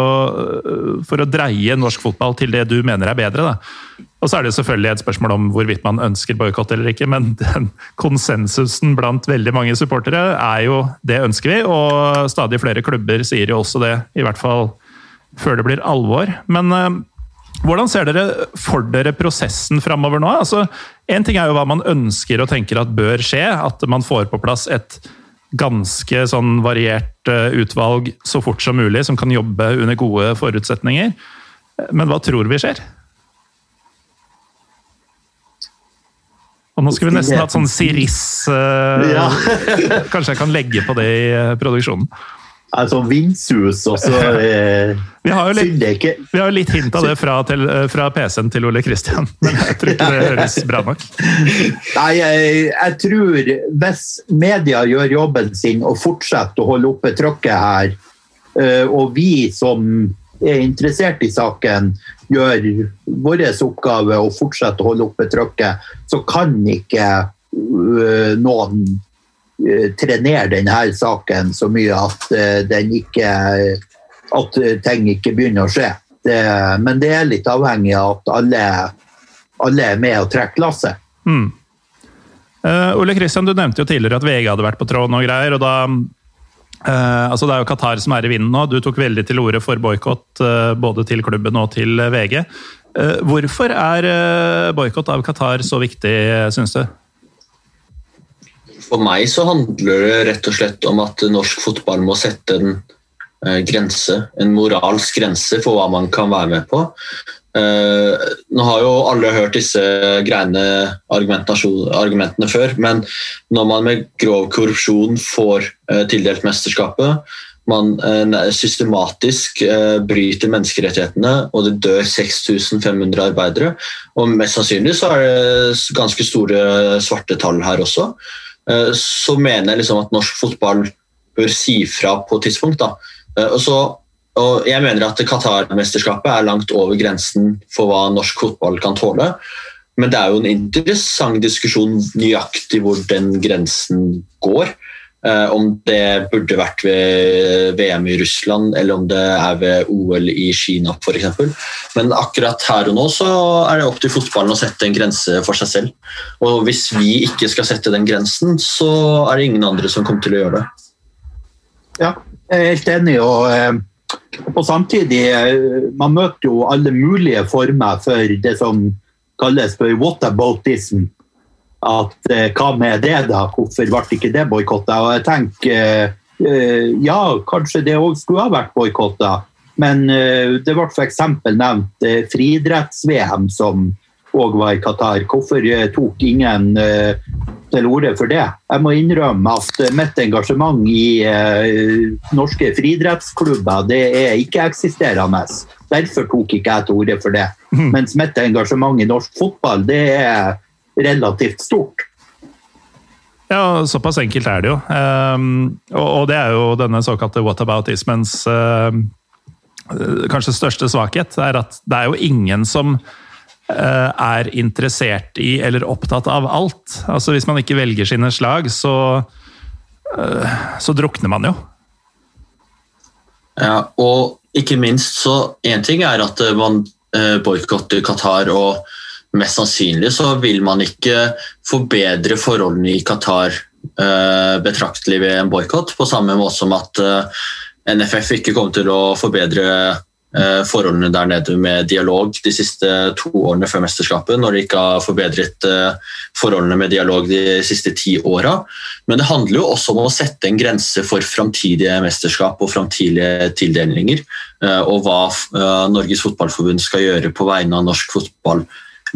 for å dreie norsk fotball til det du mener er bedre. Da. Og så er det selvfølgelig et spørsmål om hvorvidt man ønsker boikott eller ikke, men den konsensusen blant veldig mange supportere er jo det ønsker vi, og stadig flere klubber sier jo også det, i hvert fall før det blir alvor. Men uh, hvordan ser dere for dere prosessen framover nå? Altså, en ting er jo hva man ønsker og tenker at bør skje, at man får på plass et ganske sånn variert eh, utvalg så fort som mulig, som kan jobbe under gode forutsetninger. Men hva tror vi skjer? Og nå skulle vi nesten hatt sånn Siris uh, ja. Kanskje jeg kan legge på det i uh, produksjonen? Altså vindsus, og så eh, Vi har jo litt, vi har litt hint av det fra, fra PC-en til Ole Kristian, men jeg tror ikke det høres bra nok. Nei, jeg, jeg, tror hvis media gjør jobben sin og fortsetter å holde oppe trykket her, eh, og vi som er interessert i saken, gjør vår oppgave og fortsetter å holde oppe trykket, så kan ikke eh, noen Eh, trenere denne saken så mye at, eh, ikke, at ting ikke begynner å skje. Det, men det er litt avhengig av at alle, alle er med og trekker lasset. Mm. Uh, Ole Kristian, du nevnte jo tidligere at VG hadde vært på tråden og greier. og da uh, altså Det er jo Qatar som er i vinden nå. Du tok veldig til orde for boikott uh, både til klubben og til VG. hvorfor er boikott av Qatar så viktig, syns du? For meg så handler det rett og slett om at norsk fotball må sette en eh, grense, en moralsk grense for hva man kan være med på. Uh, nå har jo alle hørt disse greiene argumentene før, men når man med grov korrupsjon får uh, tildelt mesterskapet, man uh, systematisk bryter menneskerettighetene, og det dør 6500 arbeidere, og mest sannsynlig så er det ganske store svarte tall her også, så mener jeg liksom at norsk fotball bør si fra på et tidspunkt. Eh, og, så, og jeg mener at Qatar-mesterskapet er langt over grensen for hva norsk fotball kan tåle. Men det er jo en interessant diskusjon nøyaktig hvor den grensen går. Eh, om det burde vært ved VM i Russland eller om det er ved OL i Kina f.eks. Men akkurat her og nå så er det opp til fotballen å sette en grense for seg selv. Og hvis vi ikke skal sette den grensen, så er det ingen andre som kommer til å gjøre det. Ja, jeg er helt enig. og, eh, og samtidig, eh, man møter jo alle mulige former for det som kalles for whataboutism at eh, hva med det, da? Hvorfor ble ikke det boikotta? Og jeg tenker eh, ja, kanskje det òg skulle ha vært boikotta. Men det ble f.eks. nevnt friidretts-VM som òg var i Qatar. Hvorfor tok ingen til orde for det? Jeg må innrømme at mitt engasjement i norske friidrettsklubber det er ikke-eksisterende. Derfor tok ikke jeg til orde for det. Mm. Mens mitt engasjement i norsk fotball det er relativt stort. Ja, såpass enkelt er det jo. Um, og, det er jo denne såkalte whataboutismens uh, kanskje største svakhet. er at det er jo ingen som er interessert i eller opptatt av alt. Altså Hvis man ikke velger sine slag, så, uh, så drukner man jo. Ja, og ikke minst så Én ting er at man uh, boikotter Qatar og mest sannsynlig så vil man ikke forbedre forholdene i Qatar betraktelig ved en boikott, på samme måte som at eh, NFF ikke kommer til å forbedre forholdene der nede med dialog de siste to årene før mesterskapet, når de ikke har forbedret forholdene med dialog de siste ti åra. Men det handler jo også om å sette en grense for framtidige mesterskap og framtidige tildelinger, og hva Norges Fotballforbund skal gjøre på vegne av norsk fotball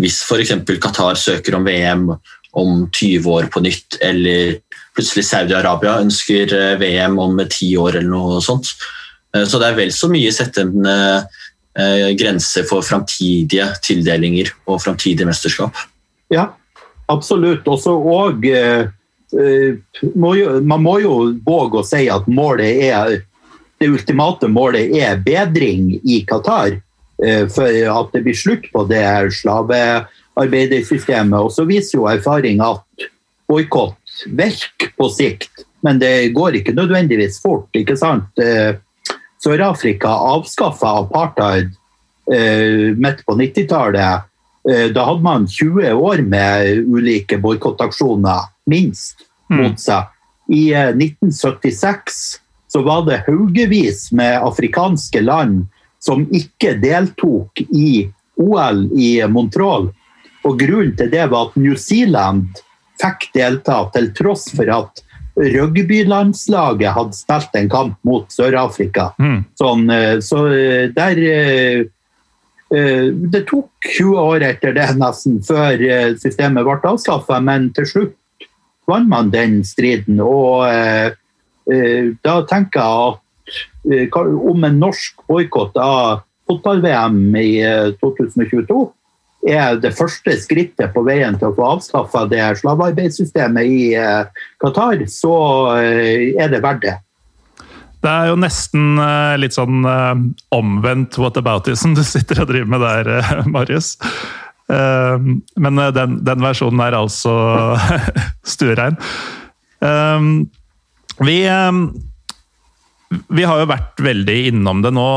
hvis f.eks. Qatar søker om VM om 20 år på nytt, eller plutselig Saudi-Arabia ønsker eh, VM om 10 år eller noe sånt. Eh, så det er vel så mye sette en eh, grense for framtidige tildelinger og framtidige mesterskap. Ja, absolutt. Også og, man må jo våge å si at målet er det ultimate målet er bedring i Qatar. Eh, for at det blir slutt på det slavearbeidersystemet. Og så viser jo erfaring at boikott virker på sikt, men det går ikke nødvendigvis fort. ikke sant? Eh, Sør-Afrika avskaffa apartheid eh, midt på 90-tallet. Da hadde man 20 år med ulike boikottaksjoner, minst, mm. mot seg. I 1976 så var det haugevis med afrikanske land som ikke deltok i OL i Montreal. Og Grunnen til det var at New Zealand fikk delta, til tross for at rugbylandslaget hadde spilt en kamp mot Sør-Afrika. Mm. Sånn, eh, så eh, der eh, Det tok 20 år etter det nesten før systemet ble avskaffa, men til slutt vant man den striden. Og da tenker jeg at om en norsk boikott av fotball-VM i 2022 eh, er det første skrittet på veien til å få avskaffa det slavearbeidssystemet i eh, Qatar, så er det verdt det. Det er jo nesten litt sånn omvendt whataboutism du sitter og driver med der, Marius. Men den, den versjonen er altså stuerein. Vi vi har jo vært veldig innom det nå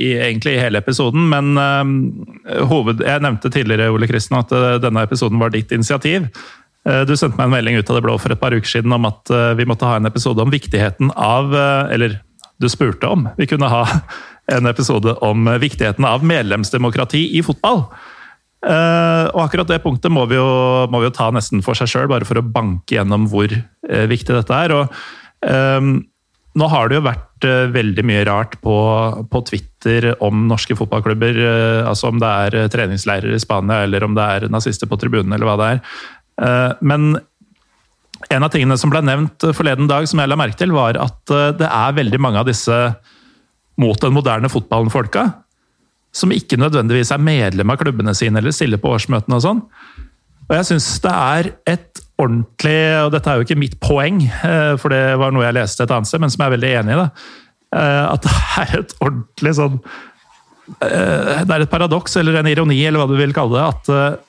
i egentlig i hele episoden, men uh, hoved, Jeg nevnte tidligere Ole Kristen, at uh, denne episoden var ditt initiativ. Uh, du sendte meg en melding ut av det blå for et par uker siden om at vi måtte ha en episode om viktigheten av Eller du spurte om vi kunne ha en episode om viktigheten av medlemsdemokrati i fotball. og akkurat det punktet må vi jo, må vi jo ta nesten for seg sjøl, bare for å banke gjennom hvor viktig dette er. og nå har det jo vært uh, veldig mye rart på, på, Twitter om norske fotballklubber. Uh, altså om det er uh, treningsleirer i Spania, eller om det er nazister på tribunen, eller hva det er. men en av tingene som ble nevnt forleden dag, som jeg la merke til, var at det er veldig mange av disse mot den moderne fotballen-folka som ikke nødvendigvis er medlem av klubbene sine eller stiller på årsmøtene og sånn. Og jeg syns det er et ordentlig Og dette er jo ikke mitt poeng, eh, for det var noe jeg leste et annet sted, men som jeg er veldig enig i. da, eh, At det er et ordentlig sånn eh, Det er et paradoks, eller en ironi, eller hva du vil kalle det. At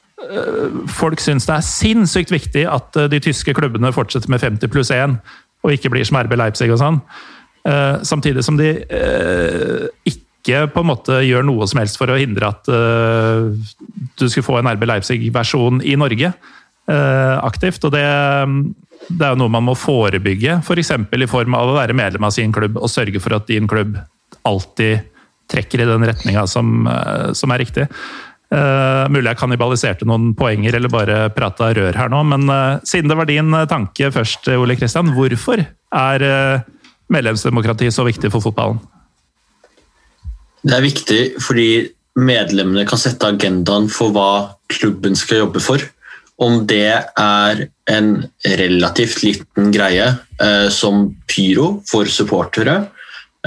folk syns det er sinnssykt viktig at de tyske klubbene fortsetter med 50 pluss 1, og ikke blir som RB Leipzig og sånn. Samtidig som de ikke på en måte gjør noe som helst for å hindre at du skulle få en RB Leipzig-versjon i Norge aktivt. og det, det er jo noe man må forebygge, f.eks. For i form av å være medlem av sin klubb og sørge for at din klubb alltid trekker i den retninga som, uh, som, er riktig. Uh, mulig jeg kannibaliserte noen poenger eller bare prata rør her nå, men uh, siden det var din tanke først, Ole Kristian, hvorfor er uh, medlemsdemokrati så viktig for fotballen? Det er viktig fordi medlemmene kan sette agendaen for hva klubben skal jobbe for. Om det er en relativt liten greie eh, som pyro for supportere,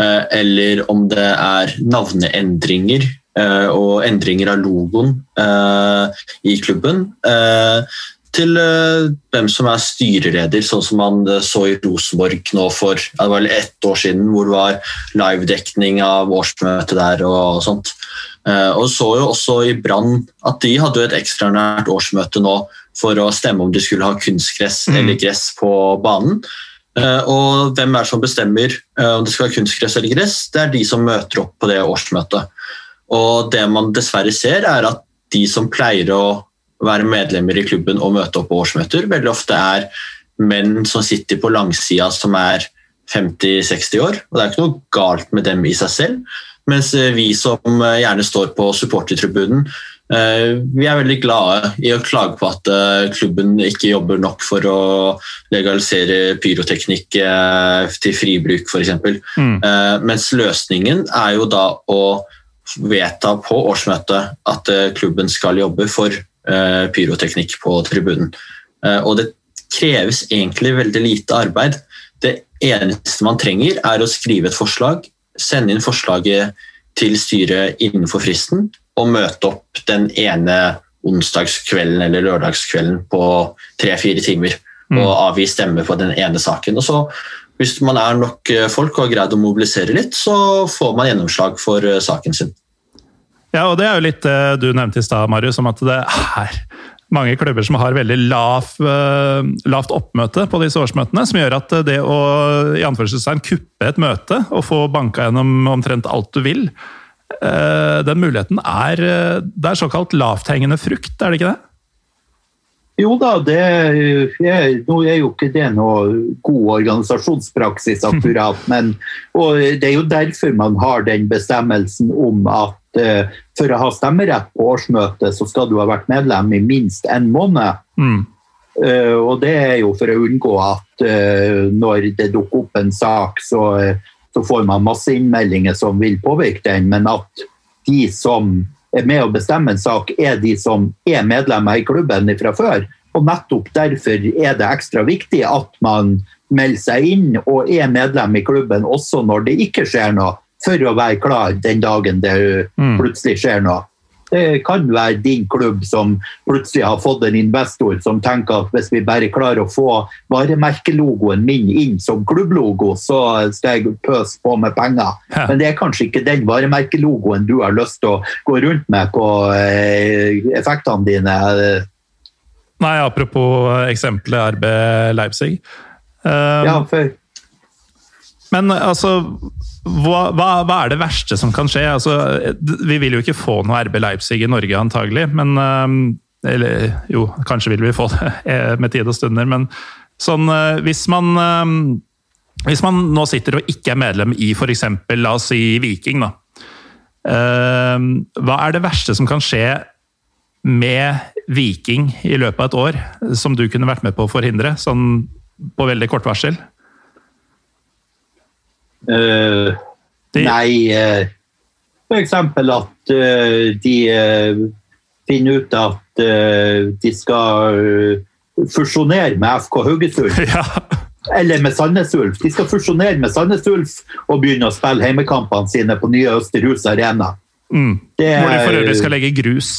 eh, eller om det er navneendringer eh, og endringer av logoen eh, i klubben. Eh, til eh, hvem som er styreleder, sånn som man så i Rosenborg nå for det var ett år siden, hvor det var livedekning av årsmøtet der og sånt. Eh, og så jo også i Brann at de hadde et ekstraordinært årsmøte nå for å stemme om de skulle ha kunstgress mm. eller gress på banen. Eh, og hvem er det som bestemmer eh, om det skal være kunstgress eller gress? Det er de som møter opp på det årsmøtet. Og det man dessverre ser, er at de som pleier å være medlemmer i klubben og møte opp på årsmøter, veldig ofte er menn som sitter på langsida som er 50-60 år. Og det er ikke noe galt med dem i seg selv, mens eh, vi som eh, gjerne står på supportertribunen, eh, vi er veldig glade i å klage på at klubben ikke jobber nok for å legalisere pyroteknikk til fribruk, f.eks. Mm. Mens løsningen er jo da å vedta på årsmøtet at klubben skal jobbe for pyroteknikk på tribunen. Og det kreves egentlig veldig lite arbeid. Det eneste man trenger, er å skrive et forslag sende inn forslaget til styret innenfor fristen og møte opp den ene onsdagskvelden eller lørdagskvelden på tre-fire timer mm. og avgi stemme på den ene saken. Og så, hvis man er nok eh, folk og har greid å mobilisere litt, så får man gjennomslag for eh, saken sin. Ja, og det er jo litt det du nevnte i stad, Marius, om at det er mange klubber som har veldig lav, uh, lavt oppmøte på disse årsmøtene, som gjør at det å i anførselstegn kuppe et møte og få banka gjennom omtrent alt du vil, uh, den muligheten er, det er såkalt lavthengende frukt, er det ikke det? Jo da, det er, nå er jo ikke det noe god organisasjonspraksis akkurat. Men, og det er jo derfor man har den bestemmelsen om at uh, for å ha stemmerett på årsmøtet, så skal du ha vært medlem i minst en måned. Mm. Uh, og det er jo for å unngå at uh, når det dukker opp en sak, så, så får man masse innmeldinger som vil påvirke den, men at de som er med å bestemme en sak, er de som er medlemmer i klubben fra før. Og nettopp derfor er det ekstra viktig at man melder seg inn og er medlem i klubben også når det ikke skjer noe, for å være klar den dagen det mm. plutselig skjer noe. Det kan være din klubb som plutselig har fått en investor som tenker at hvis vi bare klarer å få varemerkelogoen min inn som klubblogo, så skal jeg pøse på med penger. Men det er kanskje ikke den varemerkelogoen du har lyst til å gå rundt med på eh, effektene dine. Nei, apropos eksempelet RB Leipzig. Um, ja, for men altså, hva, hva, er det verste som kan skje? Altså, vi vil jo ikke få noe RB Leipzig i Norge, antagelig. Men, ehm, eller jo, kanskje vil vi få det eh, med tid og stunder. Men sånn, eh, hvis man ehm, hvis man nå sitter og ikke er medlem i f.eks. la oss si Viking, da. Ehm, hva er det verste som kan skje med Viking i løpet av et år, som du kunne vært med på å forhindre, sånn på veldig kort varsel? Uh. Nei, uh, eh, f.eks. at uh, de finner ut at de skal fusjonere med FK Haugesund. Ja. Eller med Sandnes Ulf. De skal fusjonere med Sandnes Ulf og begynne å spille heimekampene sine på nye Østerhus Arena. Mm. Det, Hvor de for øvrig skal legge grus.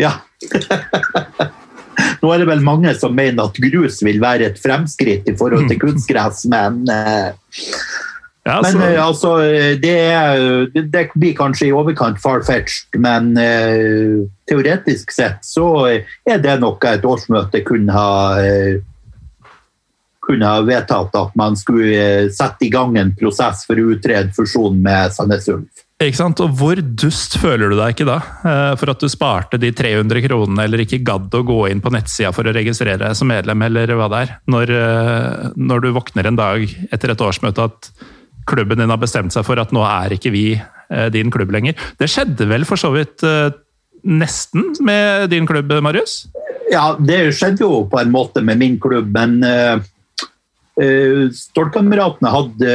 Ja. Nå er det vel mange som mener at grus vil være et fremskritt i forhold til kunstgress, men ja, men uh, altså, det, er, det, blir kanskje i overkant far-fetched, men uh, teoretisk sett så er det noe et årsmøte kunne ha uh, kunne ha vedtatt at man skulle sette i gang en prosess for å utrede fusjonen med Sandnes Ulf. Ikke sant? Og hvor dust føler du deg ikke da? For at du sparte de 300 kronene, eller ikke gadd å gå inn på nettsida for å registrere deg som medlem, eller hva det er. Når, når du våkner en dag etter et årsmøte at klubben din har bestemt seg for at nå er ikke vi eh, din klubb lenger. Det skjedde vel for så vidt eh, nesten med din klubb, Marius? Ja, det skjedde jo på en måte med min klubb, men uh, Uh, hadde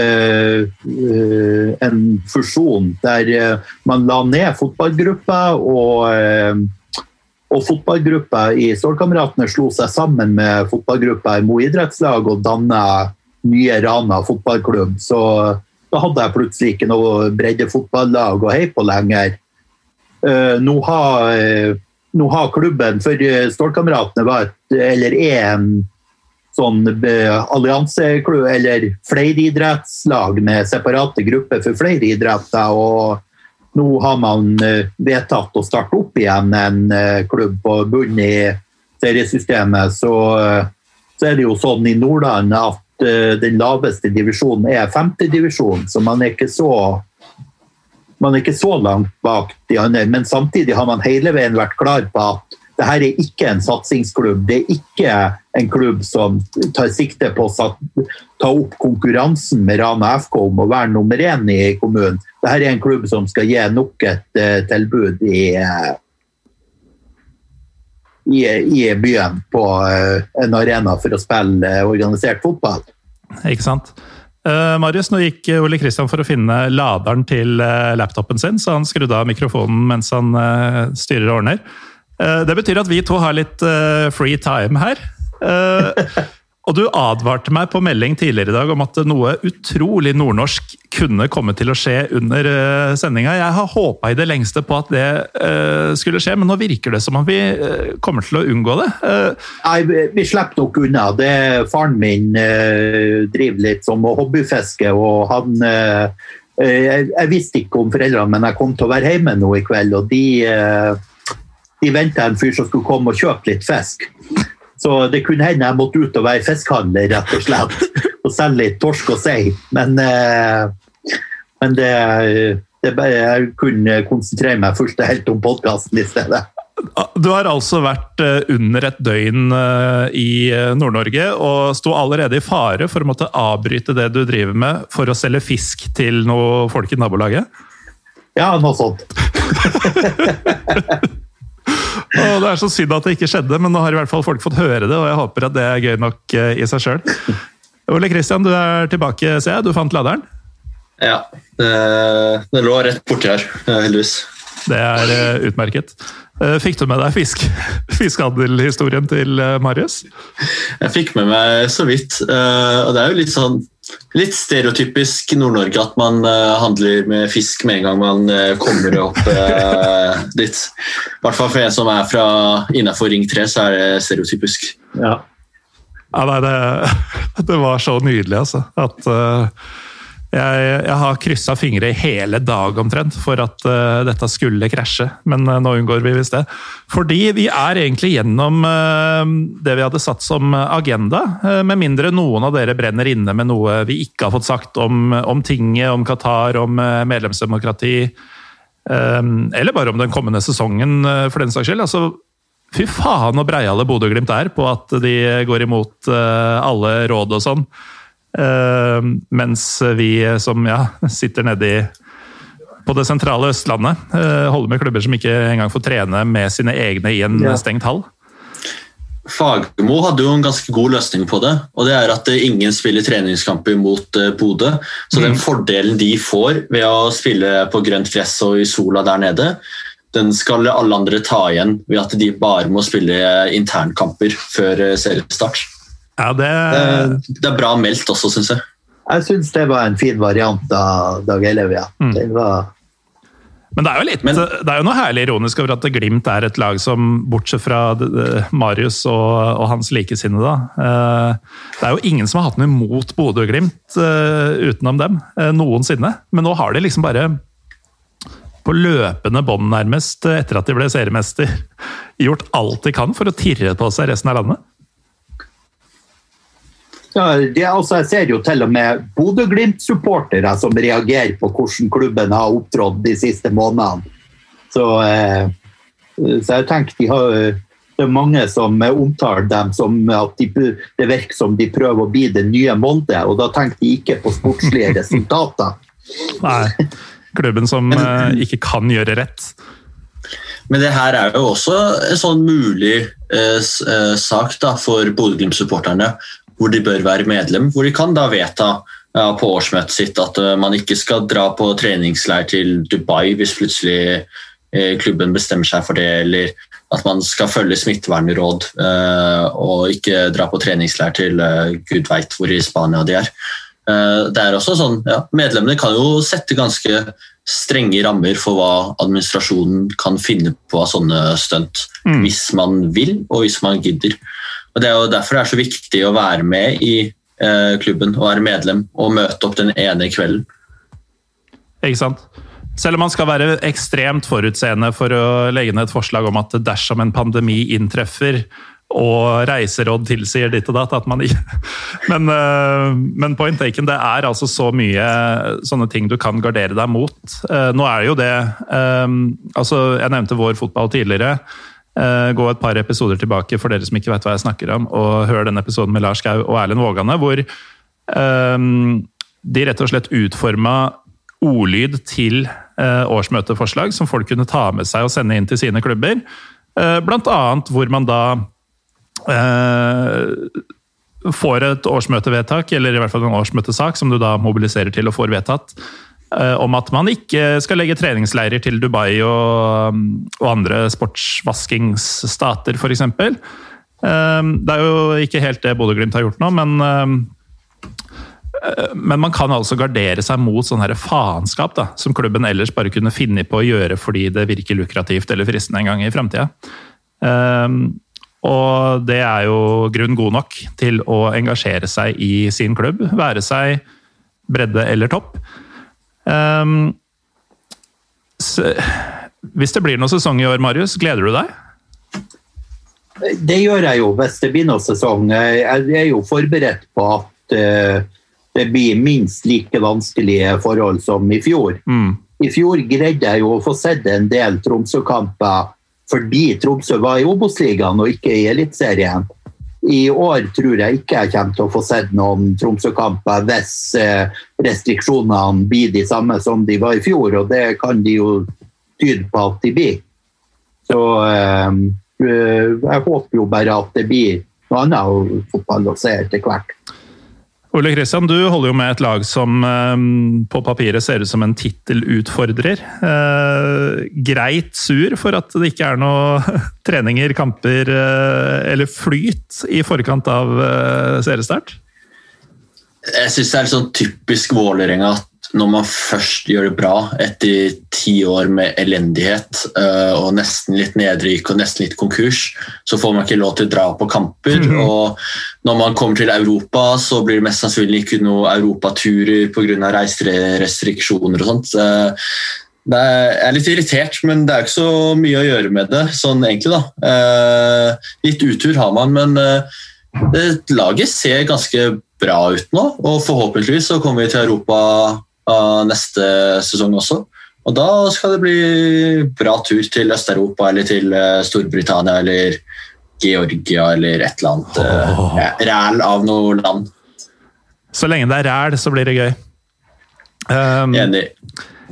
en fusjon der man la ned fotballgruppa, og, og fotballgruppa i Stålkameratene slo seg sammen med fotballgruppa i Mo idrettslag og danna nye Rana fotballklubb. Så da hadde jeg plutselig ikke noe breddefotballag å heie på lenger. Nå har, nå har klubben, for Stålkameratene var et, eller er en sånn eh, allianseklubb eller flereidrettslag med separate grupper for flere idretter. og nå har man eh, vedtatt å starte opp igjen en eh, klubb på bunnen i seriesystemet. Så, så, er det jo sånn i Nordland at den laveste divisjonen er femtedivisjon, så man er ikke så man er ikke så langt bak de andre. Men samtidig har man hele veien vært klar på at det her er ikke en satsingsklubb. Det er ikke en klubb som tar sikte på å ta opp konkurransen med Rana FK om å være nummer én i kommunen. Dette er en klubb som skal gi nok et uh, tilbud i, uh, i, i, byen på uh, en arena for å spille organisert fotball. Ikke sant. Uh, Marius, nå gikk Ole Kristian for å finne laderen til uh, laptopen sin, så han skrudde av mikrofonen mens han uh, styrer og ordner. Eh, det betyr at vi to har litt eh, free time her. Eh, og du advarte meg på melding tidligere i dag om at noe utrolig nordnorsk kunne komme til å skje under sendinga. Jeg har håpa i det lengste på at det skulle skje, men nå virker det som om vi kommer til å unngå det. Nei, vi slipper nok unna. Det Faren min driver litt som hobbyfiske, og han jeg, jeg, visste ikke om foreldrene, men jeg kom til å være hjemme nå i kveld, og de de venta en fyr som skulle komme og kjøpe litt fisk. Så det kunne hende jeg måtte ut og være fiskehandler, rett og slett. Og selge litt torsk og sei. Men, eh, men det, det bare, jeg kunne konsentrere meg fullt og helt om podkasten i stedet. Du har altså vært eh, under et døgn eh, i Nord-Norge og sto allerede i fare for å måtte avbryte det du driver med for å selge fisk til noe folk i nabolaget? Ja, noe sånt. Og det er så synd at det ikke skjedde, men nå har i hvert fall folk fått høre det, og jeg håper at det er gøy nok eh, i seg sjøl. Ole Kristian, du er tilbake, ser jeg. Du fant laderen? Ja, det, det lå rett borti her, heldigvis. Det er uh, utmerket. Fikk du med deg fisk, fiskehandelhistorien til Marius? Jeg fikk med meg så vidt. og det er jo litt sånn litt stereotypisk Nord-Norge at man uh, handler med fisk med en gang man uh, kommer opp uh, dit. I hvert fall for en som er fra innafor Ring 3, så er det stereotypisk. Ja, ja nei, det, det, var så nydelig, altså. At jeg, jeg, har kryssa fingre i hele dag omtrent for at uh, dette skulle krasje, men uh, nå unngår vi visst det. Fordi vi er egentlig gjennom uh, det vi hadde satt som agenda, med mindre noen av dere brenner inne med noe vi ikke har fått sagt om, om tinget, om Qatar, om medlemsdemokrati, eller bare om den kommende sesongen, for den saks skyld. Altså, fy faen så breiale Bodø-Glimt er på at de går imot alle råd og sånn. Uh, mens vi som ja, sitter nedi på det sentrale Østlandet, uh, holder med klubber som ikke engang får trene med sine egne i en ja. stengt hall. Fagermo hadde jo en ganske god løsning på det. og det er At ingen spiller treningskamper mot Bodø. Så mm. den fordelen de får ved å spille på grønt gress og i sola der nede, den skal alle andre ta igjen ved at de bare må spille internkamper før seriestart. Ja, det... det er bra meldt også, syns jeg. Jeg syns det var en fin variant av Dag Elev, ja. Mm. Var... Men det er jo litt, Men, det er jo noe herlig ironisk over at Glimt er et lag som, bortsett fra Marius og, og hans likesinnede, da det er jo ingen som har hatt noe imot Bodø-Glimt eh, utenom dem eh, noensinne. Men nå har de liksom bare på løpende bånd, nærmest, etter at de ble seriemester, gjort alt de kan for å tirre på seg resten av landet. Ja, det, altså, jeg ser jo til og med Bodø-Glimt-supportere som reagerer på hvordan klubben har opptrådt de siste månedene. Så, eh, så jeg tenker de har, det er mange som omtaler dem som at de, det virker som de prøver å bli det nye Molde, og da tenker de ikke på sportslige resultater. Nei, klubben som eh, ikke kan gjøre rett. Men det her er jo også en sånn mulig eh, eh sak da, for Bodø-Glimt-supporterne hvor de bør være medlem. Hvor de kan da vedta ja, på årsmøtet sitt at uh, man ikke skal dra på treningsleir til Dubai hvis plutselig uh, klubben bestemmer seg for det, eller at man skal følge smittevernråd uh, og ikke dra på treningsleir til gud veit hvor i Spania de er. det er også sånn, ja, Medlemmene kan jo sette ganske strenge rammer for hva administrasjonen kan finne på av sånne stunt, mm. hvis man vil og hvis man gidder. Og Det er jo derfor det er så viktig å være med i eh, klubben og være medlem og møte opp den ene kvelden. Ikke sant? Selv om man skal være ekstremt forutseende for å legge ned et forslag om at dersom en pandemi inntreffer, og reiseråd tilsier ditt og datt. at man ikke... Men, uh, men, point taken, det er altså så mye sånne ting du kan gardere deg mot. Uh, nå er jo det um, altså Jeg nevnte vår fotball tidligere. Uh, gå et par episoder tilbake for dere som ikke vet hva jeg snakker om, og hør denne episoden med Lars Gau og Erlend Vågane, hvor um, de rett og slett utforma ordlyd til uh, årsmøteforslag som folk kunne ta med seg og sende inn til sine klubber. Uh, blant annet hvor man da får et årsmøtevedtak, eller i hvert fall en årsmøtesak, som du da mobiliserer til og får vedtatt, Eh, om at man ikke skal legge treningsleirer til Dubai og, og andre sportsvaskingsstater, f.eks. Eh, det er jo ikke helt det Bodø-Glimt har gjort nå, men, eh, men man kan altså gardere seg mot sånn faenskap da, som klubben ellers bare kunne finne på å gjøre fordi det virker lukrativt eller fristende en gang i framtida. Og det er jo grunn god nok til å engasjere seg i sin klubb, være seg bredde eller topp. Um, hvis det blir noen sesong i år, Marius, gleder du deg? Det gjør jeg jo hvis det blir noen sesong. Jeg er jo forberedt på at uh, det blir minst like vanskelige forhold som i fjor. Mm. I fjor greide jeg jo å få sett en del Tromsø-kamper fordi Tromsø var i Obos-ligaen og ikke i Eliteserien. I år tror jeg ikke jeg kommer til å få sett noen Tromsø-kamper hvis eh, restriksjonene blir de samme som de var i fjor, og det kan de jo tyde på at de blir. Så eh, jeg håper jo bare at det blir noe annet fotball å se etter hvert. Ole Kristian, du holder jo med et lag som eh, på papiret ser ut som en tittelutfordrer. Eh, greit sur for at det ikke er noe treninger, kamper eh, eller flyt i forkant av seriestart? Jeg syns det er litt sånn typisk Vålerenga at når man først gjør det bra etter ti år med elendighet uh, og nesten litt nedrykk og nesten litt konkurs, så får man ikke lov til å dra på kamper. Mm. Og når man kommer til Europa, så blir det mest sannsynlig ikke noen europaturer pga. reiserestriksjoner og sånt. Er, jeg er litt irritert, men det er ikke så mye å gjøre med det. sånn egentlig da. Uh, litt utur har man, men laget ser ganske bra ut nå. Og forhåpentligvis så kommer vi til Europa neste sesong også. Og da skal det bli bra tur til Øst-Europa eller til eh, Storbritannia eller Georgia eller et eller annet oh. ræl av noe land. Så lenge det er ræl, så blir det gøy. Um, Enig.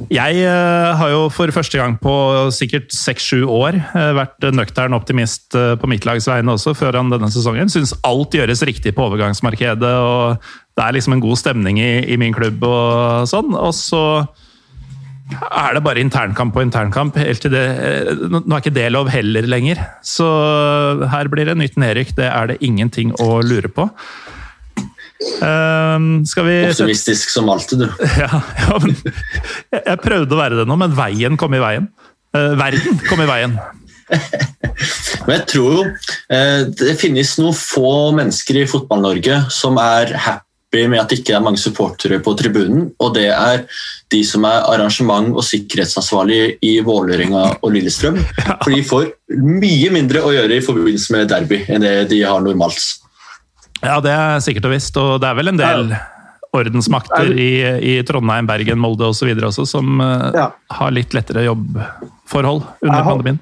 Jeg uh, har jo for første gang på sikkert seks-sju år vært nøktern optimist på mitt lags vegne også, før denne sesongen. Syns alt gjøres riktig på overgangsmarkedet, og det er liksom en god stemning i, i min klubb og sånn. Og så er det bare internkamp på internkamp. Helt til det, nå er ikke det lov heller lenger. Så her blir det nytt nedrykk. Det er det ingenting å lure på. Uh, Optimistisk som alltid, du. Ja, ja men jeg prøvde å være det nå, men veien kom i veien. Uh, verden kom i veien. men jeg tror jo uh, det finnes noen få mennesker i Fotball-Norge som er happy med at det ikke er mange supportere på tribunen, og det er de som er arrangement- og sikkerhetsansvarlig i Vålerenga og Lillestrøm. For de får mye mindre å gjøre i forbindelse med derby enn det de har normalt. Ja, det er sikkert og visst. Og det er vel en del ordensmakter i, i Trondheim, Bergen, Molde osv. også, som uh, ja. har litt lettere jobbforhold under pandemien.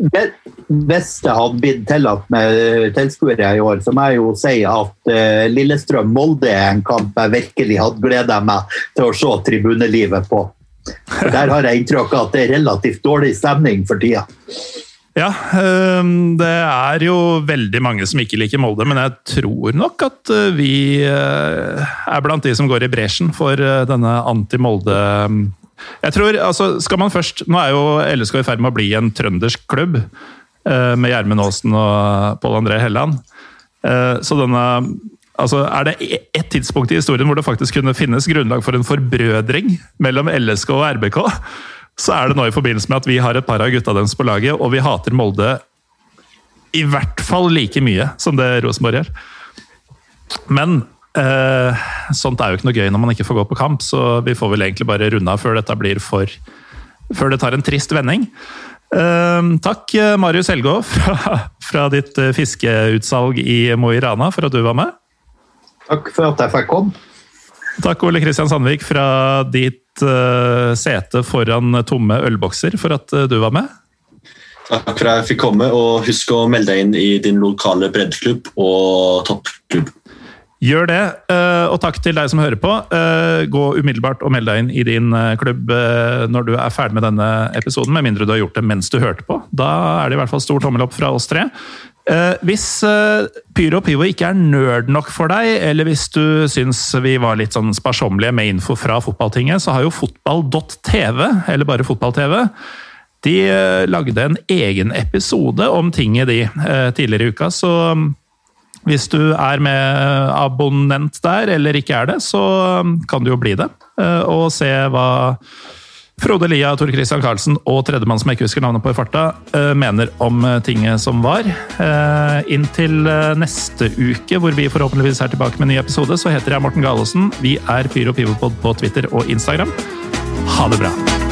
Hvis det hadde blitt tillatt med tilskuere i år, så må jeg jo si at uh, Lillestrøm-Molde er en kamp jeg virkelig hadde gleda meg til å se tribunelivet på. For Der har jeg inntrykk av at det er relativt dårlig stemning for tida. Ja, det er jo veldig mange som ikke liker Molde, men jeg tror nok at vi er blant de som går i bresjen for denne anti-Molde Jeg tror, altså, skal man først Nå er jo LSK i ferd med å bli en trøndersk klubb, med Gjermund Aasen og Pål André Helland. Så denne Altså, er det e- ett tidspunkt i historien hvor det faktisk kunne finnes grunnlag for en forbrødring mellom LSK og RBK, så er det nå i forbindelse med at vi har et par av gutta deres på laget, og vi hater Molde i hvert fall like mye som det Rosenborg gjør. Men eh, sånt er jo ikke noe gøy når man ikke får gå på kamp, så vi får vel egentlig bare runde av før dette blir for Før det tar en trist vending. Uh, takk, Marius Helgå fra, fra ditt fiskeutsalg i Mo i Rana, for at du var med. Takk for at jeg fikk komme. Takk, Ole Kristian Sandvik, fra ditt uh, sete foran tomme ølbokser, for at uh, du var med. Takk for at jeg fikk komme, og husk å melde deg inn i din lokale breddeklubb og toppklubb. Gjør det, uh, og takk til deg som hører på. Gå umiddelbart og meld deg inn i din klubb når du er ferdig med denne episoden, med mindre du har gjort det mens du hørte på. Da er det i hvert fall stor tommel opp fra oss tre. Eh, hvis Pyro og Pivo ikke er nerd nok for deg, eller hvis du syns vi var litt sånn sparsommelige med info fra fotballtinget, så har jo fotball.tv, eller bare fotball-TV, de eh, lagde en egen episode om tinget, de, tidligere i uka. Så hvis du er med abonnent der, eller ikke er det, så mm, kan du jo bli det. Og se hva Frode Lia, Tor Christian Karlsen og tredjemann som jeg ikke husker navnet på i farta, eh, mener om eh, tinget som var. Eh, inntil neste uke, hvor vi forhåpentligvis er tilbake med en ny episode, så heter jeg Morten Galesen. Vi er Pyro Pivopod på Twitter og Instagram. Ha det bra!